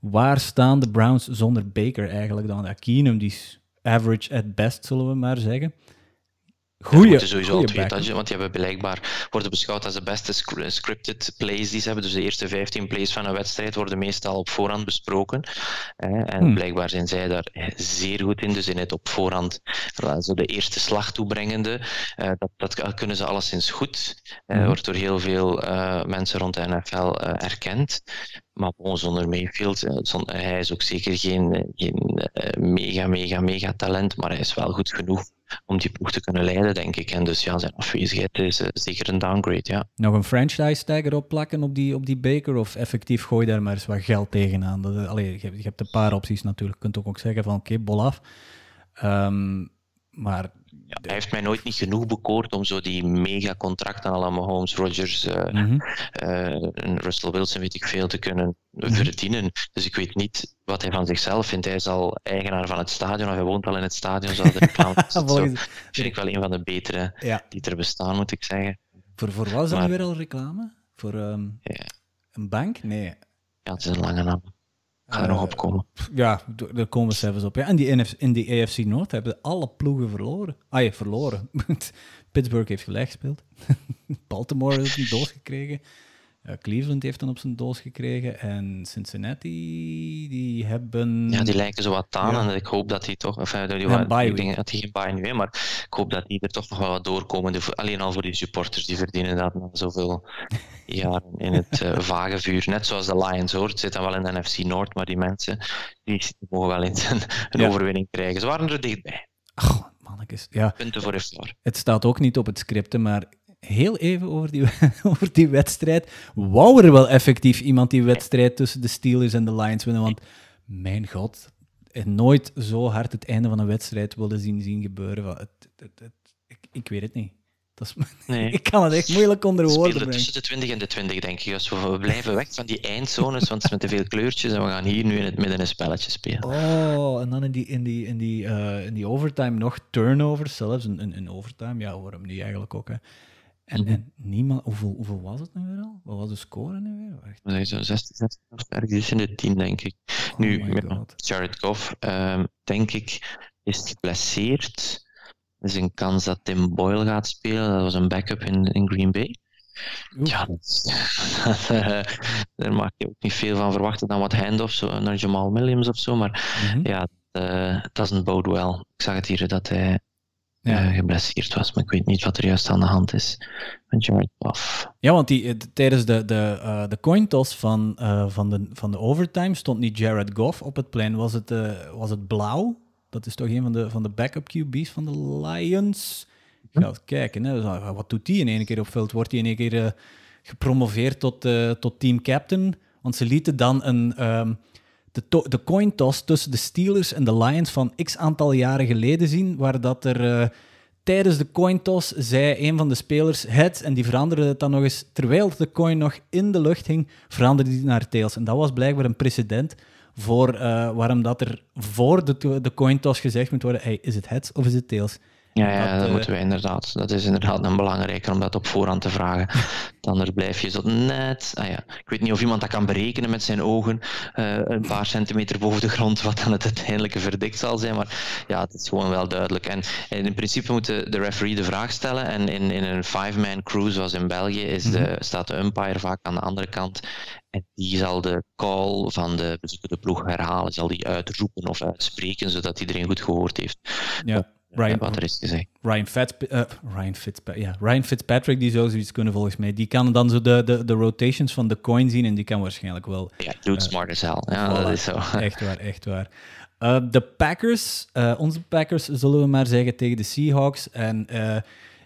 Speaker 2: Waar staan de Browns zonder Baker eigenlijk dan? Ja, Keenum, die is average at best, zullen we maar zeggen.
Speaker 3: Goeie, moeten sowieso al twee want die hebben blijkbaar worden beschouwd als de beste scripted plays die ze hebben. Dus de eerste 15 plays van een wedstrijd worden meestal op voorhand besproken. En hmm. blijkbaar zijn zij daar zeer goed in. Dus in het op voorhand zo de eerste slag toebrengende, eh, dat, dat kunnen ze alleszins goed. Hmm. Wordt door heel veel uh, mensen rond de NFL uh, erkend. Maar bon, zonder Mayfield, zonder, hij is ook zeker geen, geen mega, mega, mega talent, maar hij is wel goed genoeg om die ploeg te kunnen leiden, denk ik. En dus ja, zijn afwezigheid is zeker een downgrade, ja.
Speaker 2: Nog een franchise tag erop plakken op die, op die Baker? Of effectief gooi daar maar eens wat geld tegenaan? Dat, allee, je, je hebt een paar opties natuurlijk. Je kunt ook, ook zeggen van oké, bol af. Um, maar
Speaker 3: ja, hij heeft mij nooit niet genoeg bekoord om zo die mega contracten allemaal Holmes, Rogers, uh, mm -hmm. uh, Russell Wilson, weet ik veel, te kunnen mm -hmm. verdienen. Dus ik weet niet wat hij van zichzelf vindt. Hij is al eigenaar van het stadion, of hij woont al in het stadion. [laughs] Zo, de vind ik wel een van de betere ja. die er bestaan, moet ik zeggen.
Speaker 2: Voor, voor wat is dat weer al reclame? Voor um,
Speaker 3: ja.
Speaker 2: een bank? Nee.
Speaker 3: Ja, het is een lange naam. Ga er uh, nog op komen.
Speaker 2: Ja, daar komen we zelfs op. Ja, en die NF, in die AFC Noord hebben alle ploegen verloren. Ah, je verloren. [laughs] Pittsburgh heeft gelijk gespeeld. [laughs] Baltimore heeft een doos gekregen. Uh, Cleveland heeft dan op zijn doos gekregen. En Cincinnati, die hebben...
Speaker 3: Ja, die lijken zo wat aan. Ja. En ik hoop dat die toch... Enfin, die wat, ik denk dat die geen bye nu maar ik hoop dat die er toch nog wel wat doorkomen. Alleen al voor die supporters, die verdienen dat na zoveel [laughs] jaren in het uh, vage vuur. Net zoals de Lions, hoor. Het zit dan wel in de NFC Noord, maar die mensen, die, mogen wel eens een, een ja. overwinning krijgen. Ze waren er dichtbij.
Speaker 2: Oh, mannetjes. Ja.
Speaker 3: Punten voor Iftar.
Speaker 2: Het staat ook niet op het script, maar heel even over die, [laughs] over die wedstrijd. Wou er wel effectief iemand die wedstrijd tussen de Steelers en de Lions winnen? Want mijn god, nooit zo hard het einde van een wedstrijd willen zien, zien gebeuren. Het, het, het, ik, ik weet het niet. Dat is, [laughs] nee. ik kan het echt moeilijk onder woorden brengen.
Speaker 3: tussen de 20 en de 20, denk ik. Dus we blijven weg van die eindzones, want het is met te veel kleurtjes en we gaan hier nu in het midden een spelletje spelen.
Speaker 2: Oh, en dan in die, in die, in die, uh, in die overtime nog turnovers zelfs. Een, een, een overtime, ja, waarom niet eigenlijk ook. Hè. En, mm -hmm. en niemand, hoeveel, hoeveel was het nu weer al? Wat was de score nu weer? Wacht.
Speaker 3: Nee, zo 16, 16 of ergens in de 10, denk ik.
Speaker 2: Oh
Speaker 3: nu, Jared Goff, um, denk ik, is geblesseerd. Er is een kans dat Tim Boyle gaat spelen. Dat was een backup in, in Green Bay. Oef. Ja, dat, [laughs] daar mag je ook niet veel van verwachten dan wat handoffs naar Jamal Williams of zo. Maar mm -hmm. ja, uh, doesn't bode well. Ik zag het hier dat hij ja. Uh, geblesseerd was, maar ik weet niet wat er juist aan de hand is met Jared Goff.
Speaker 2: Ja, want die, tijdens de, de, uh, de coin toss van, uh, van, de, van de overtime stond niet Jared Goff op het plein. Was het, was het blauw? Dat is toch een van de, van de backup QB's van de Lions? Ik ga eens kijken, hè. wat doet die in één keer op veld? Wordt hij in één keer gepromoveerd tot, tot team captain? Want ze lieten dan een... Um, de, de coin toss tussen de Steelers en de Lions van x aantal jaren geleden zien, waar dat er uh, tijdens de coin toss zei een van de spelers het en die veranderde het dan nog eens, terwijl de coin nog in de lucht hing, veranderde die naar tails. En dat was blijkbaar een precedent voor uh, waarom dat er voor de, de coin toss gezegd moet worden, is het heads of is het tails?
Speaker 3: Ja, ja dat, dat uh, moeten we inderdaad. Dat is inderdaad een belangrijker om dat op voorhand te vragen. Anders blijf je zo net. Ah ja, ik weet niet of iemand dat kan berekenen met zijn ogen. Uh, een paar centimeter boven de grond, wat dan het uiteindelijke verdikt zal zijn. Maar ja, het is gewoon wel duidelijk. En, en in principe moet de, de, referee de vraag stellen. En in, in een five-man crew, zoals in België, is de, mm -hmm. staat de umpire vaak aan de andere kant. En die zal de call van de bezoekende ploeg herhalen, zal die uitroepen of uitspreken, zodat iedereen goed gehoord heeft.
Speaker 2: Ja
Speaker 3: Ryan, wat er is gezegd.
Speaker 2: Ryan, Fitz, uh, Ryan, Fitzpatrick, ja, Ryan Fitzpatrick, die zou zoiets kunnen volgens mij. Die kan dan zo de, de, de rotations van de coin zien en die kan waarschijnlijk wel...
Speaker 3: Ja, doet uh, smart as hell. Ja, voilà. dat is zo. [laughs]
Speaker 2: Echt waar, echt waar. Uh, de Packers, uh, onze Packers zullen we maar zeggen tegen de Seahawks. En uh,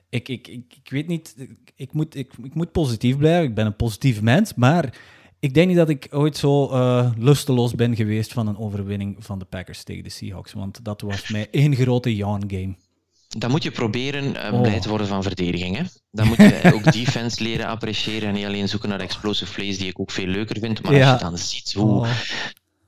Speaker 2: ik, ik, ik, ik weet niet, ik moet, ik, ik moet positief blijven. Ik ben een positief mens, maar ik denk niet dat ik ooit zo uh, lusteloos ben geweest van een overwinning van de Packers tegen de Seahawks. Want dat was mij één grote yawn game.
Speaker 3: Dan moet je proberen uh, oh. blij te worden van verdediging. Hè? Dan moet je [laughs] ook defense leren appreciëren en niet alleen zoeken naar explosive plays, die ik ook veel leuker vind. Maar ja. als je dan ziet hoe... Oh.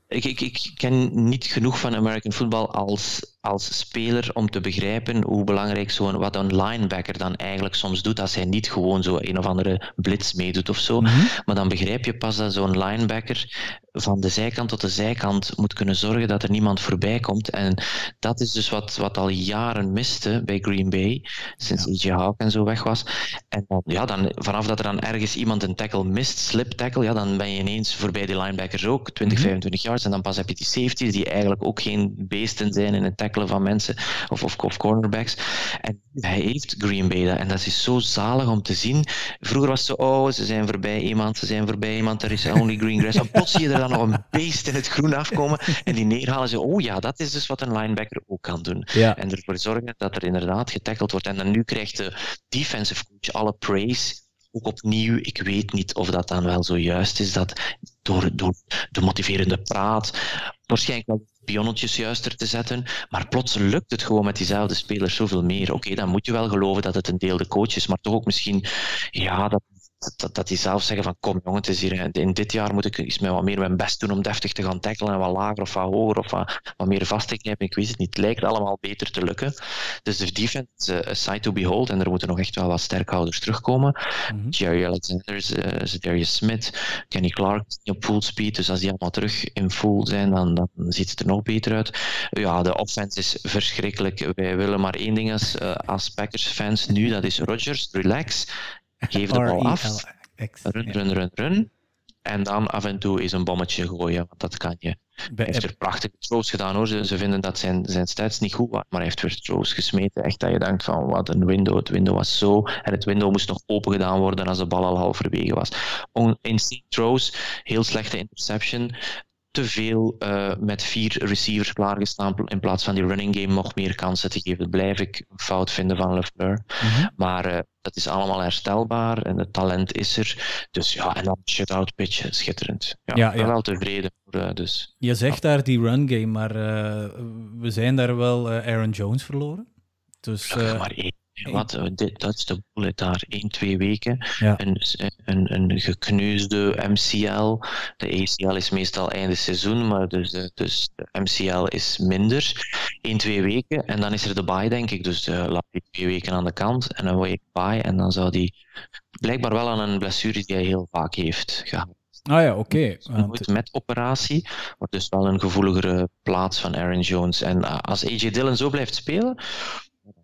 Speaker 3: Ik, ik, ik ken niet genoeg van American football als als speler om te begrijpen hoe belangrijk zo'n wat een linebacker dan eigenlijk soms doet als hij niet gewoon zo een of andere blitz meedoet of zo. Mm-hmm. Maar dan begrijp je pas dat zo'n linebacker van de zijkant tot de zijkant moet kunnen zorgen dat er niemand voorbij komt. En dat is dus wat, wat al jaren miste bij Green Bay, sinds ja. E.J. Hawk en zo weg was. En dan, ja, dan, vanaf dat er dan ergens iemand een tackle mist, slip tackle, ja, dan ben je ineens voorbij die linebackers ook, 20, mm-hmm. 25 yards. En dan pas heb je die safeties die eigenlijk ook geen beesten zijn in een tackle van mensen of, of, of cornerbacks. En hij heeft Green Bay dat. En dat is zo zalig om te zien. Vroeger was het zo, oh, ze zijn voorbij iemand, ze zijn voorbij iemand, er is only green grass. En plots zie je er dan nog een beest in het groen afkomen en die neerhalen. Ze, oh ja, dat is dus wat een linebacker ook kan doen.
Speaker 2: Ja.
Speaker 3: En ervoor zorgen dat er inderdaad getackled wordt. En dan nu krijgt de defensive coach alle praise ook opnieuw, ik weet niet of dat dan wel zo juist is, dat door, door de motiverende praat, waarschijnlijk wel pionnetjes juister te zetten. Maar plots lukt het gewoon met diezelfde spelers zoveel meer. Oké, dan moet je wel geloven dat het een deel de coach is, maar toch ook misschien ja, dat dat, dat, die zelf zeggen van kom jongen, het is hier, in dit jaar moet ik eens met wat meer mijn best doen om deftig te gaan tackelen en wat lager of wat hoger of wat, wat meer vast te knijpen. Ik weet het niet. Het lijkt allemaal beter te lukken. Dus de defense is uh, a sight to behold en er moeten nog echt wel wat sterkhouders terugkomen. Mm-hmm. Jerry Alexander, uh, Darius Smith, Kenny Clark op full speed. Dus als die allemaal terug in full zijn, dan, dan ziet het er nog beter uit. Ja, de offense is verschrikkelijk. Wij willen maar één ding als, uh, als Packers fans nu, dat is Rodgers, relax. Geef de bal af. Run, run, run, run. En dan af en toe eens een bommetje gooien, want dat kan je. Hij heeft er prachtige throws gedaan hoor. Ze, ze, vinden dat zijn, zijn stats niet goed waren, maar hij heeft weer throws gesmeten. Echt dat je denkt van wat een window. Het window was zo. En het window moest nog open gedaan worden als de bal al halverwege was. Insane throws, heel slechte interception te veel uh, met vier receivers klaargestaan in plaats van die running game nog meer kansen te geven. Dat blijf ik fout vinden van LeFleur. Mm-hmm. Maar uh, dat is allemaal herstelbaar en het talent is er. Dus ja, en dan shutout pitch, schitterend. Ja, ja, ja. wel tevreden. Voor, uh, dus,
Speaker 2: Je zegt
Speaker 3: ja.
Speaker 2: daar die run game, maar we zijn daar wel Aaron Jones verloren. Dus,
Speaker 3: maar één wat, dit, dat is de bullet daar. 1, 2 weken.
Speaker 2: Ja.
Speaker 3: Een, een, een gekneusde MCL. De ACL is meestal einde seizoen, maar dus de, dus de MCL is minder. 1, 2 weken. En dan is er de bye, denk ik. Dus uh, laat die twee weken aan de kant. En een week bye. En dan zou die blijkbaar wel aan een blessure die hij heel vaak heeft gehad.
Speaker 2: Ah ja, oké.
Speaker 3: Okay. Nooit met operatie, maar dus wel een gevoeligere plaats van Aaron Jones. En als AJ Dillon zo blijft spelen,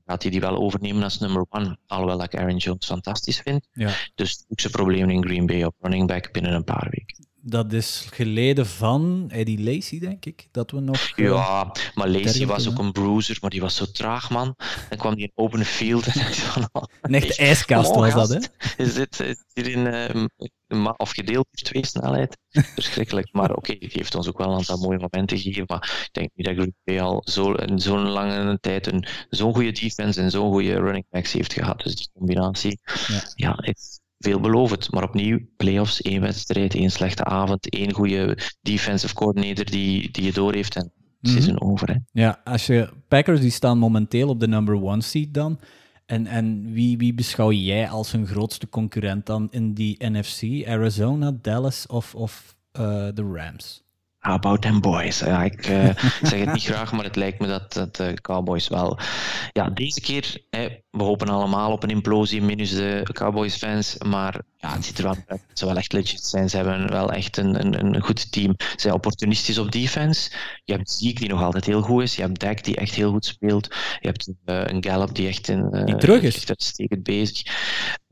Speaker 3: gaat hij die wel overnemen als nummer one. Alhoewel ik Aaron Jones fantastisch vind.
Speaker 2: Ja.
Speaker 3: Dus ook zijn probleem in Green Bay op running back binnen een paar weken.
Speaker 2: Dat is geleden van Eddie Lacy, denk ik. Dat we nog.
Speaker 3: Uh, ja, maar Lacy was ook een bruiser, maar die was zo traag, man. Dan kwam hij in open field. En [laughs] van,
Speaker 2: oh, een echte ijskast was dat, hè?
Speaker 3: Is dit, is in, uh, of gedeeld door twee snelheid? [laughs] Verschrikkelijk. Maar oké, okay, die heeft ons ook wel een aantal mooie momenten gegeven. Maar ik denk niet dat Green Bay al zo, zo'n lange tijd een, zo'n goede defense en zo'n goede running backs heeft gehad. Dus die combinatie, ja, ja is veelbelovend. Maar opnieuw, playoffs, één wedstrijd, één slechte avond, één goede defensive coordinator die, die je door heeft en het is over. Hè.
Speaker 2: Ja, als je Packers die staan momenteel op de number one seed dan. En, en wie, wie beschouw jij als hun grootste concurrent dan in die NFC? Arizona, Dallas of, of uh, de Rams?
Speaker 3: How about them boys? Ja, ik uh, [laughs] zeg het niet graag, maar het lijkt me dat, dat de Cowboys wel. Ja, deze keer, hè, we hopen allemaal op een implosie, minus de Cowboys-fans. Maar ja, het ziet er wel uit. Ze wel echt legit zijn. Ze hebben wel echt een, een, een goed team. Ze zijn opportunistisch op defense. Je hebt Zeke die nog altijd heel goed is. Je hebt Dak die echt heel goed speelt. Je hebt uh, een Gallup die echt, in, uh,
Speaker 2: die terug is.
Speaker 3: echt uitstekend bezig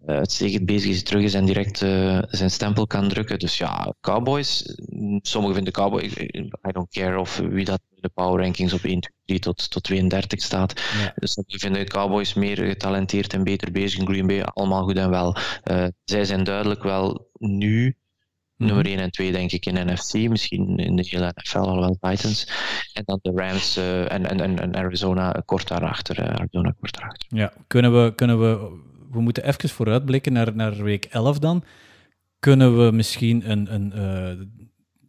Speaker 3: uitstekend bezig is, terug is en direct uh, zijn stempel kan drukken. Dus ja, Cowboys, sommigen vinden Cowboys, I don't care of wie dat de power rankings op 1, 2, 23 tot, tot 32 staat.
Speaker 2: Ja.
Speaker 3: Dus ik vind de Cowboys meer getalenteerd en beter bezig. In Green Bay allemaal goed en wel. Uh, zij zijn duidelijk wel nu nummer 1 en 2, denk ik, in NFC. Misschien in de hele NFL al wel Titans. En dan de Rams uh, en, en, en Arizona kort daarachter. Uh, Arizona kort daarachter.
Speaker 2: Ja, kunnen we, kunnen we, we moeten even vooruitblikken naar, naar week 11 dan. Kunnen we misschien een, een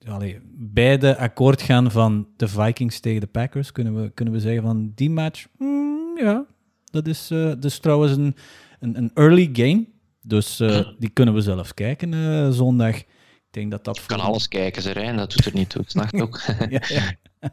Speaker 2: uh, allee, beide akkoord gaan van de Vikings tegen de Packers? Kunnen we, kunnen we zeggen van die match, mm, ja, dat is, dus trouwens een, een, een early game. Dus die kunnen we zelfs kijken zondag. Ik denk dat dat...
Speaker 3: Kan alles kijken, ze Rijn, dat doet er niet toe. Snap ook. [laughs]
Speaker 2: ja, ja. [laughs]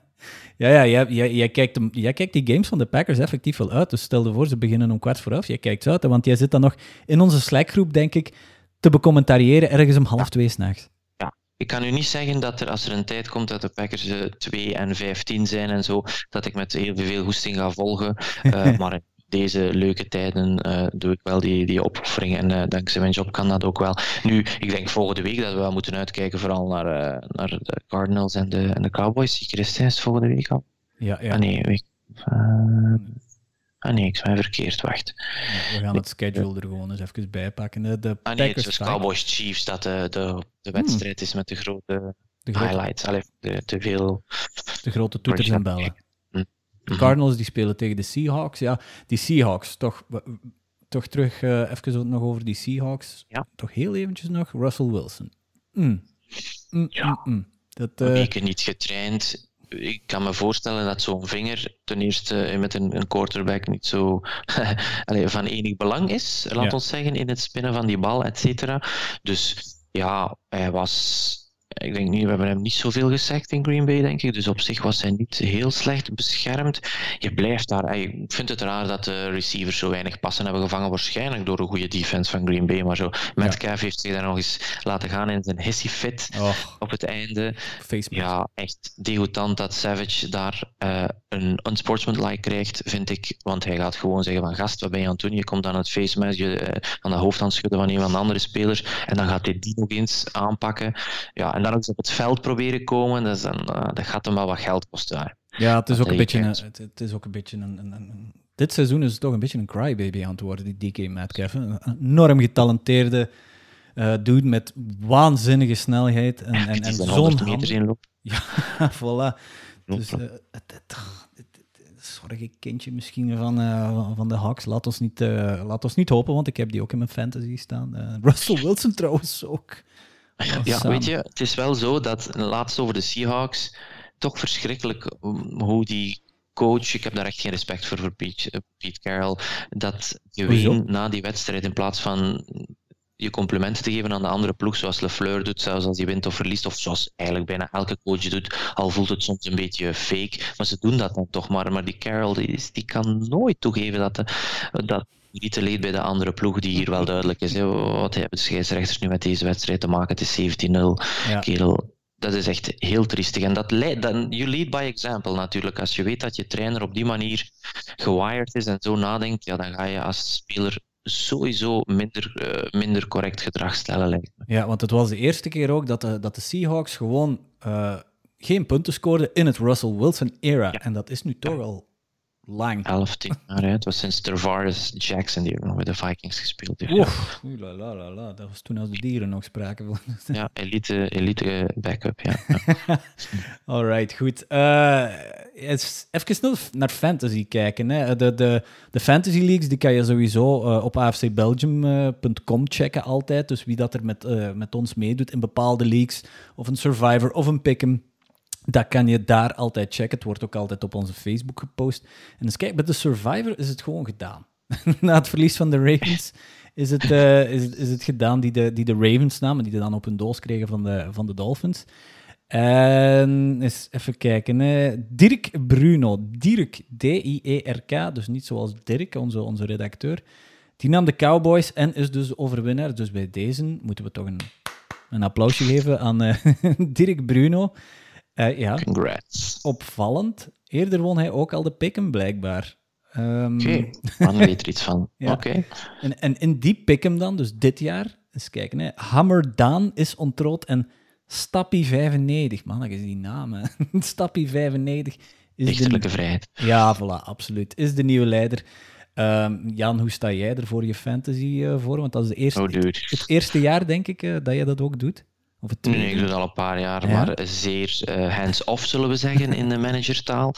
Speaker 2: Ja, ja jij, jij, jij, kijkt, jij kijkt die games van de Packers effectief wel uit. Dus stel je voor, ze beginnen om kwart voor elf. Jij kijkt uit, want jij zit dan nog in onze Slack-groep, denk ik, te becommentariëren ergens om half twee s'nachts.
Speaker 3: Ja, ik kan u niet zeggen dat er, als er een tijd komt dat de Packers uh, 2 en 15 zijn en zo, dat ik met heel veel goesting ga volgen. Uh, [laughs] maar deze leuke tijden uh, doe ik wel die, die opoffering. En uh, dankzij mijn job kan dat ook wel. Nu, ik denk volgende week dat we wel moeten uitkijken vooral naar, uh, naar de Cardinals en de, en de Cowboys. Zie Christijns volgende week al?
Speaker 2: Ja, ja.
Speaker 3: Ah nee, week, ah nee, ik ben verkeerd, wacht.
Speaker 2: Ja, we gaan het schedule er gewoon eens even bij pakken. De, de
Speaker 3: ah nee, het is Cowboys Chiefs dat de, de, de wedstrijd hmm. is met de grote, de grote highlights. Allee, de, te veel...
Speaker 2: De grote toeters en bellen. De Cardinals die spelen tegen de Seahawks. Ja, die Seahawks, toch, toch terug uh, even nog over die Seahawks.
Speaker 3: Ja.
Speaker 2: Toch heel eventjes nog, Russell Wilson. Mm. Mm,
Speaker 3: ja.
Speaker 2: mm,
Speaker 3: dat, uh... Weken niet getraind. Ik kan me voorstellen dat zo'n vinger ten eerste met een, een quarterback niet zo [laughs] Allee, van enig belang is, laat ja. ons zeggen, in het spinnen van die bal, et cetera. Dus ja, hij was ik denk niet, we hebben hem niet zoveel gezegd in Green Bay, denk ik. Dus op zich was hij niet heel slecht beschermd. Je blijft daar. Ik vind het raar dat de receivers zo weinig passen hebben gevangen. Waarschijnlijk door een goede defense van Green Bay. Maar zo, Metcalf ja. heeft zich daar nog eens laten gaan in zijn hissy fit op het einde.
Speaker 2: Facebook.
Speaker 3: Ja, echt degoutant dat Savage daar uh, een unsportsmanlike krijgt, vind ik. Want hij gaat gewoon zeggen van gast, wat ben je aan het doen? Je komt aan het face mask, je, uh, aan de hoofd schudden van een van de andere spelers. En dan gaat hij die nog eens aanpakken. Ja, en dan ook op het veld proberen komen, dus dan, uh, dat gaat hem wel wat geld kosten.
Speaker 2: Ja, het is, ook een beetje een, het, het, is ook een beetje een, een, een, Dit seizoen is het toch een beetje een crybaby aan het worden, die DK Metcalf. Een enorm getalenteerde uh, dude met waanzinnige snelheid. En, en, en zo'n
Speaker 3: meter in loop. [laughs]
Speaker 2: Ja, voilà. Dus, uh, het, het, kindje misschien van, uh, van de Hawks. Laat ons, niet, laat ons niet hopen, want ik heb die ook in mijn fantasy staan. Russell Wilson trouwens ook.
Speaker 3: Ja, weet je, het is wel zo dat, laatst over de Seahawks, toch verschrikkelijk hoe die coach, ik heb daar echt geen respect voor, voor Pete, Pete Carroll, dat je wint na die wedstrijd in plaats van je complimenten te geven aan de andere ploeg, zoals LeFleur doet, zelfs als hij wint of verliest, of zoals eigenlijk bijna elke coach doet, al voelt het soms een beetje fake, maar ze doen dat dan toch maar. Maar die Carroll, die, die kan nooit toegeven dat, de, dat niet te leed bij de andere ploeg, die hier wel duidelijk is. Hè. Wat hebben de scheidsrechters nu met deze wedstrijd te maken? Het is 17-0, ja. kerel. Dat is echt heel triestig. En dat leidt, dan, you lead by example natuurlijk. Als je weet dat je trainer op die manier gewired is en zo nadenkt, ja, dan ga je als speler sowieso minder, uh, minder correct gedrag stellen, lijkt me.
Speaker 2: Ja, want het was de eerste keer ook dat de, dat de Seahawks gewoon uh, geen punten scoorden in het Russell Wilson-era. Ja. En dat is nu toch al lang.
Speaker 3: 11, 10 jaar. Het was sinds Tervaris Jackson die nog met de Vikings gespeeld heeft.
Speaker 2: Oef, ja. la, la, la, la. Dat was toen als de dieren nog spraken. [laughs]
Speaker 3: ja, elite, elite backup, ja. [laughs]
Speaker 2: Alright, goed. Uh, even naar fantasy kijken. Hè. De, de, de fantasy leagues die kan je sowieso uh, op afcbelgium.com checken altijd. Dus wie dat er met, uh, met ons meedoet in bepaalde leagues, of een survivor of een pick'em. Dat kan je daar altijd checken. Het wordt ook altijd op onze Facebook gepost. En dus kijk, met de Survivor is het gewoon gedaan. [laughs] Na het verlies van de Ravens is het, uh, is, is het gedaan die de, die de Ravens namen, die dan op hun doos kregen van de, van de Dolphins. En eens even kijken. Dirk Bruno. Dirk, D-I-E-R-K, dus niet zoals Dirk, onze, onze redacteur. Die nam de Cowboys en is dus overwinnaar. Dus bij deze moeten we toch een, een applausje geven aan uh, [laughs] Dirk Bruno. Uh, ja.
Speaker 3: Congrats.
Speaker 2: Opvallend. Eerder won hij ook al de pick'em, blijkbaar. Um,
Speaker 3: Oké, [laughs] okay. man weet er iets van. ja. Oké. Okay.
Speaker 2: En, en in die pick'em dan, dus dit jaar, eens kijken, hè. Hammer Daan is ontrood en Stappie 95, man, dat is die naam, hè. [laughs] Stappie 95 Is
Speaker 3: Dichterlijke vrijheid.
Speaker 2: Ja, voilà, absoluut. Is de nieuwe leider. Um, Jan, hoe sta jij er voor je fantasy uh, voor? Want dat is de eerste,
Speaker 3: oh,
Speaker 2: het eerste jaar, denk ik, uh, dat je dat ook doet.
Speaker 3: Of het nee, ik doe het al een paar jaar, ja? maar zeer uh, hands-off, zullen we zeggen, in de managertaal.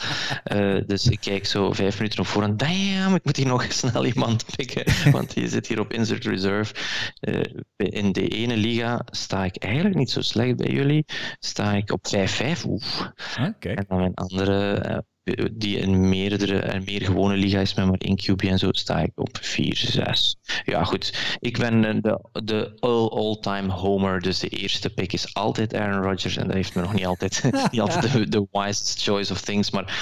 Speaker 3: Uh, dus ik kijk zo vijf minuten op voorhand. Damn, ik moet hier nog snel iemand pikken, [laughs] want je zit hier op insert reserve. Uh, in de ene liga sta ik eigenlijk niet zo slecht bij jullie. Sta ik op 5-5. Oef.
Speaker 2: Ah,
Speaker 3: en dan een andere die in meerdere en meer gewone liga is met maar één QB en zo, sta ik op 4, 6. Ja, goed. Ik ben de, de all-time homer, dus de eerste pick is altijd Aaron Rodgers en dat heeft me nog niet altijd, [laughs] niet altijd de, de wisest choice of things, maar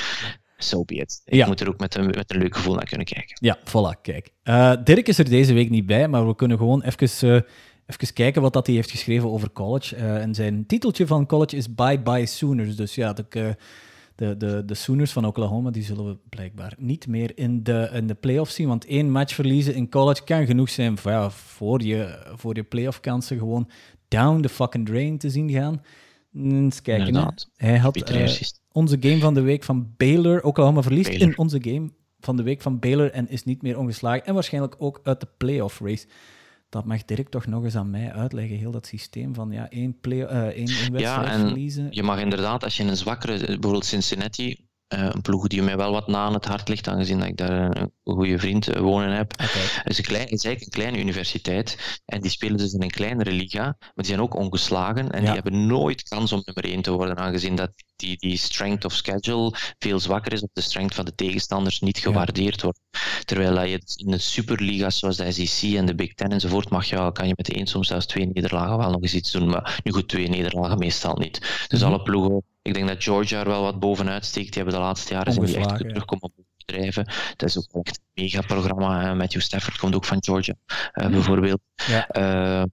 Speaker 3: so be it. Ik moet er ook met een, met een leuk gevoel naar kunnen kijken.
Speaker 2: Ja, voilà, kijk. Uh, Dirk is er deze week niet bij, maar we kunnen gewoon even... Uh, Even kijken wat dat hij heeft geschreven over college. Uh, en zijn titeltje van college is Bye Bye Sooners. Dus ja, dat ik, de, de, de Sooners van Oklahoma die zullen we blijkbaar niet meer in de, in de playoffs zien. Want één match verliezen in college kan genoeg zijn voor, ja, voor je, voor je playoff kansen gewoon down the fucking drain te zien gaan. Eens kijken. Hij had uh, onze game van de week van Baylor. Oklahoma verliest in onze game van de week van Baylor en is niet meer ongeslagen. En waarschijnlijk ook uit de playoff race dat mag Dirk toch nog eens aan mij uitleggen, heel dat systeem van ja, één, play, uh, één, één wedstrijd ja, en verliezen.
Speaker 3: Je mag inderdaad, als je een zwakkere, bijvoorbeeld Cincinnati, een ploeg die mij wel wat na aan het hart ligt, aangezien dat ik daar een goede vriend uh, wonen heb. Okay. Het is, een klein, is eigenlijk een kleine universiteit en die spelen dus in een kleinere liga, maar die zijn ook ongeslagen en die hebben nooit kans om nummer 1 te worden, aangezien dat die, die strength of schedule veel zwakker is, of de strength van de tegenstanders niet gewaardeerd wordt. Terwijl je in de superliga's zoals de SEC en de Big Ten enzovoort mag je, kan je met één, soms zelfs twee nederlagen wel nog eens iets doen, maar nu goed, twee nederlagen meestal niet. Dus mhm. alle ploegen, ik denk dat Georgia er wel wat bovenuit steekt, die hebben de laatste jaren zijn die echt goed terugkomen bedrijven. Het is ook echt een megaprogramma. Matthew Stafford komt ook van Georgia, uh, bijvoorbeeld. Ja. Uh,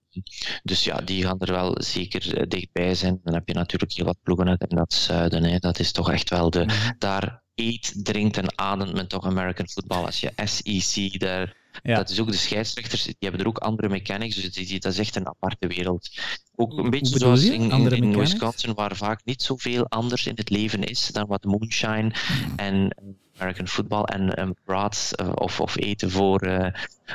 Speaker 3: dus ja, die gaan er wel zeker dichtbij zijn. Dan heb je natuurlijk heel wat ploegen uit in dat zuiden. Hè. Dat is toch echt wel de. Mhm. Daar eet, drinkt en ademt men toch American football. Als je SEC daar ja. Dat is ook de scheidsrechters, die hebben er ook andere mechanics, dus dat is echt een aparte wereld. Ook een beetje zoals in, in, in Wisconsin, waar vaak niet zoveel anders in het leven is dan wat moonshine hmm. en American football en um, brats uh, of, of eten voor, uh,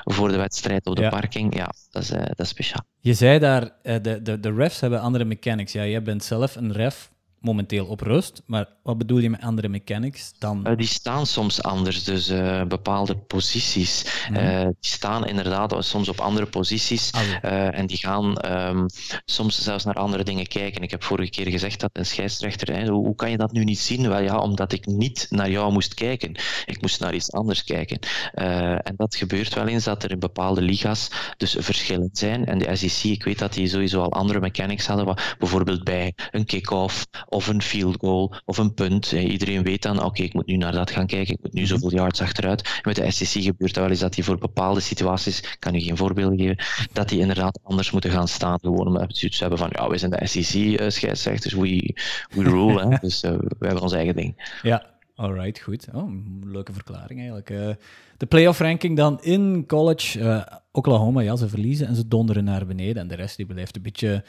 Speaker 3: voor de wedstrijd op de parking. Ja, dat is, uh, dat is speciaal.
Speaker 2: Je zei daar, de, de, de refs hebben andere mechanics. Ja, jij bent zelf een ref momenteel op rust. Maar wat bedoel je met andere mechanics dan?
Speaker 3: Uh, die staan soms anders, dus uh, bepaalde posities. Mm uh, die staan inderdaad soms op andere posities ah, en die gaan um, soms zelfs naar andere dingen kijken. Ik heb vorige keer gezegd dat een scheidsrechter, hè, hoe, hoe, kan je dat nu niet zien? Wel ja, omdat ik niet naar jou moest kijken. Ik moest naar iets anders kijken. en dat gebeurt wel eens dat er in bepaalde liga's dus verschillen zijn. En de SEC, ik weet dat die sowieso al andere mechanics hadden, wat, bijvoorbeeld bij een kick-off of een field goal of een punt. Iedereen weet dan, oké, ik moet nu naar dat gaan kijken, ik moet nu mhm. zoveel yards achteruit. met de SEC gebeurt dat wel eens dat die voor bepaalde situaties, ik kan u geen voorbeelden geven, dat die inderdaad anders moeten gaan staan. Gewoon omdat we zoiets hebben van, ja, we zijn de SEC-scheidsrechters, uh, we, we [laughs] rule, hè. dus uh, we hebben ons eigen ding.
Speaker 2: Ja, Alright, goed. Oh, leuke verklaring eigenlijk. Uh, de playoff ranking dan in college. Uh, Oklahoma, ja, ze verliezen en ze donderen naar beneden. En de rest die blijft een beetje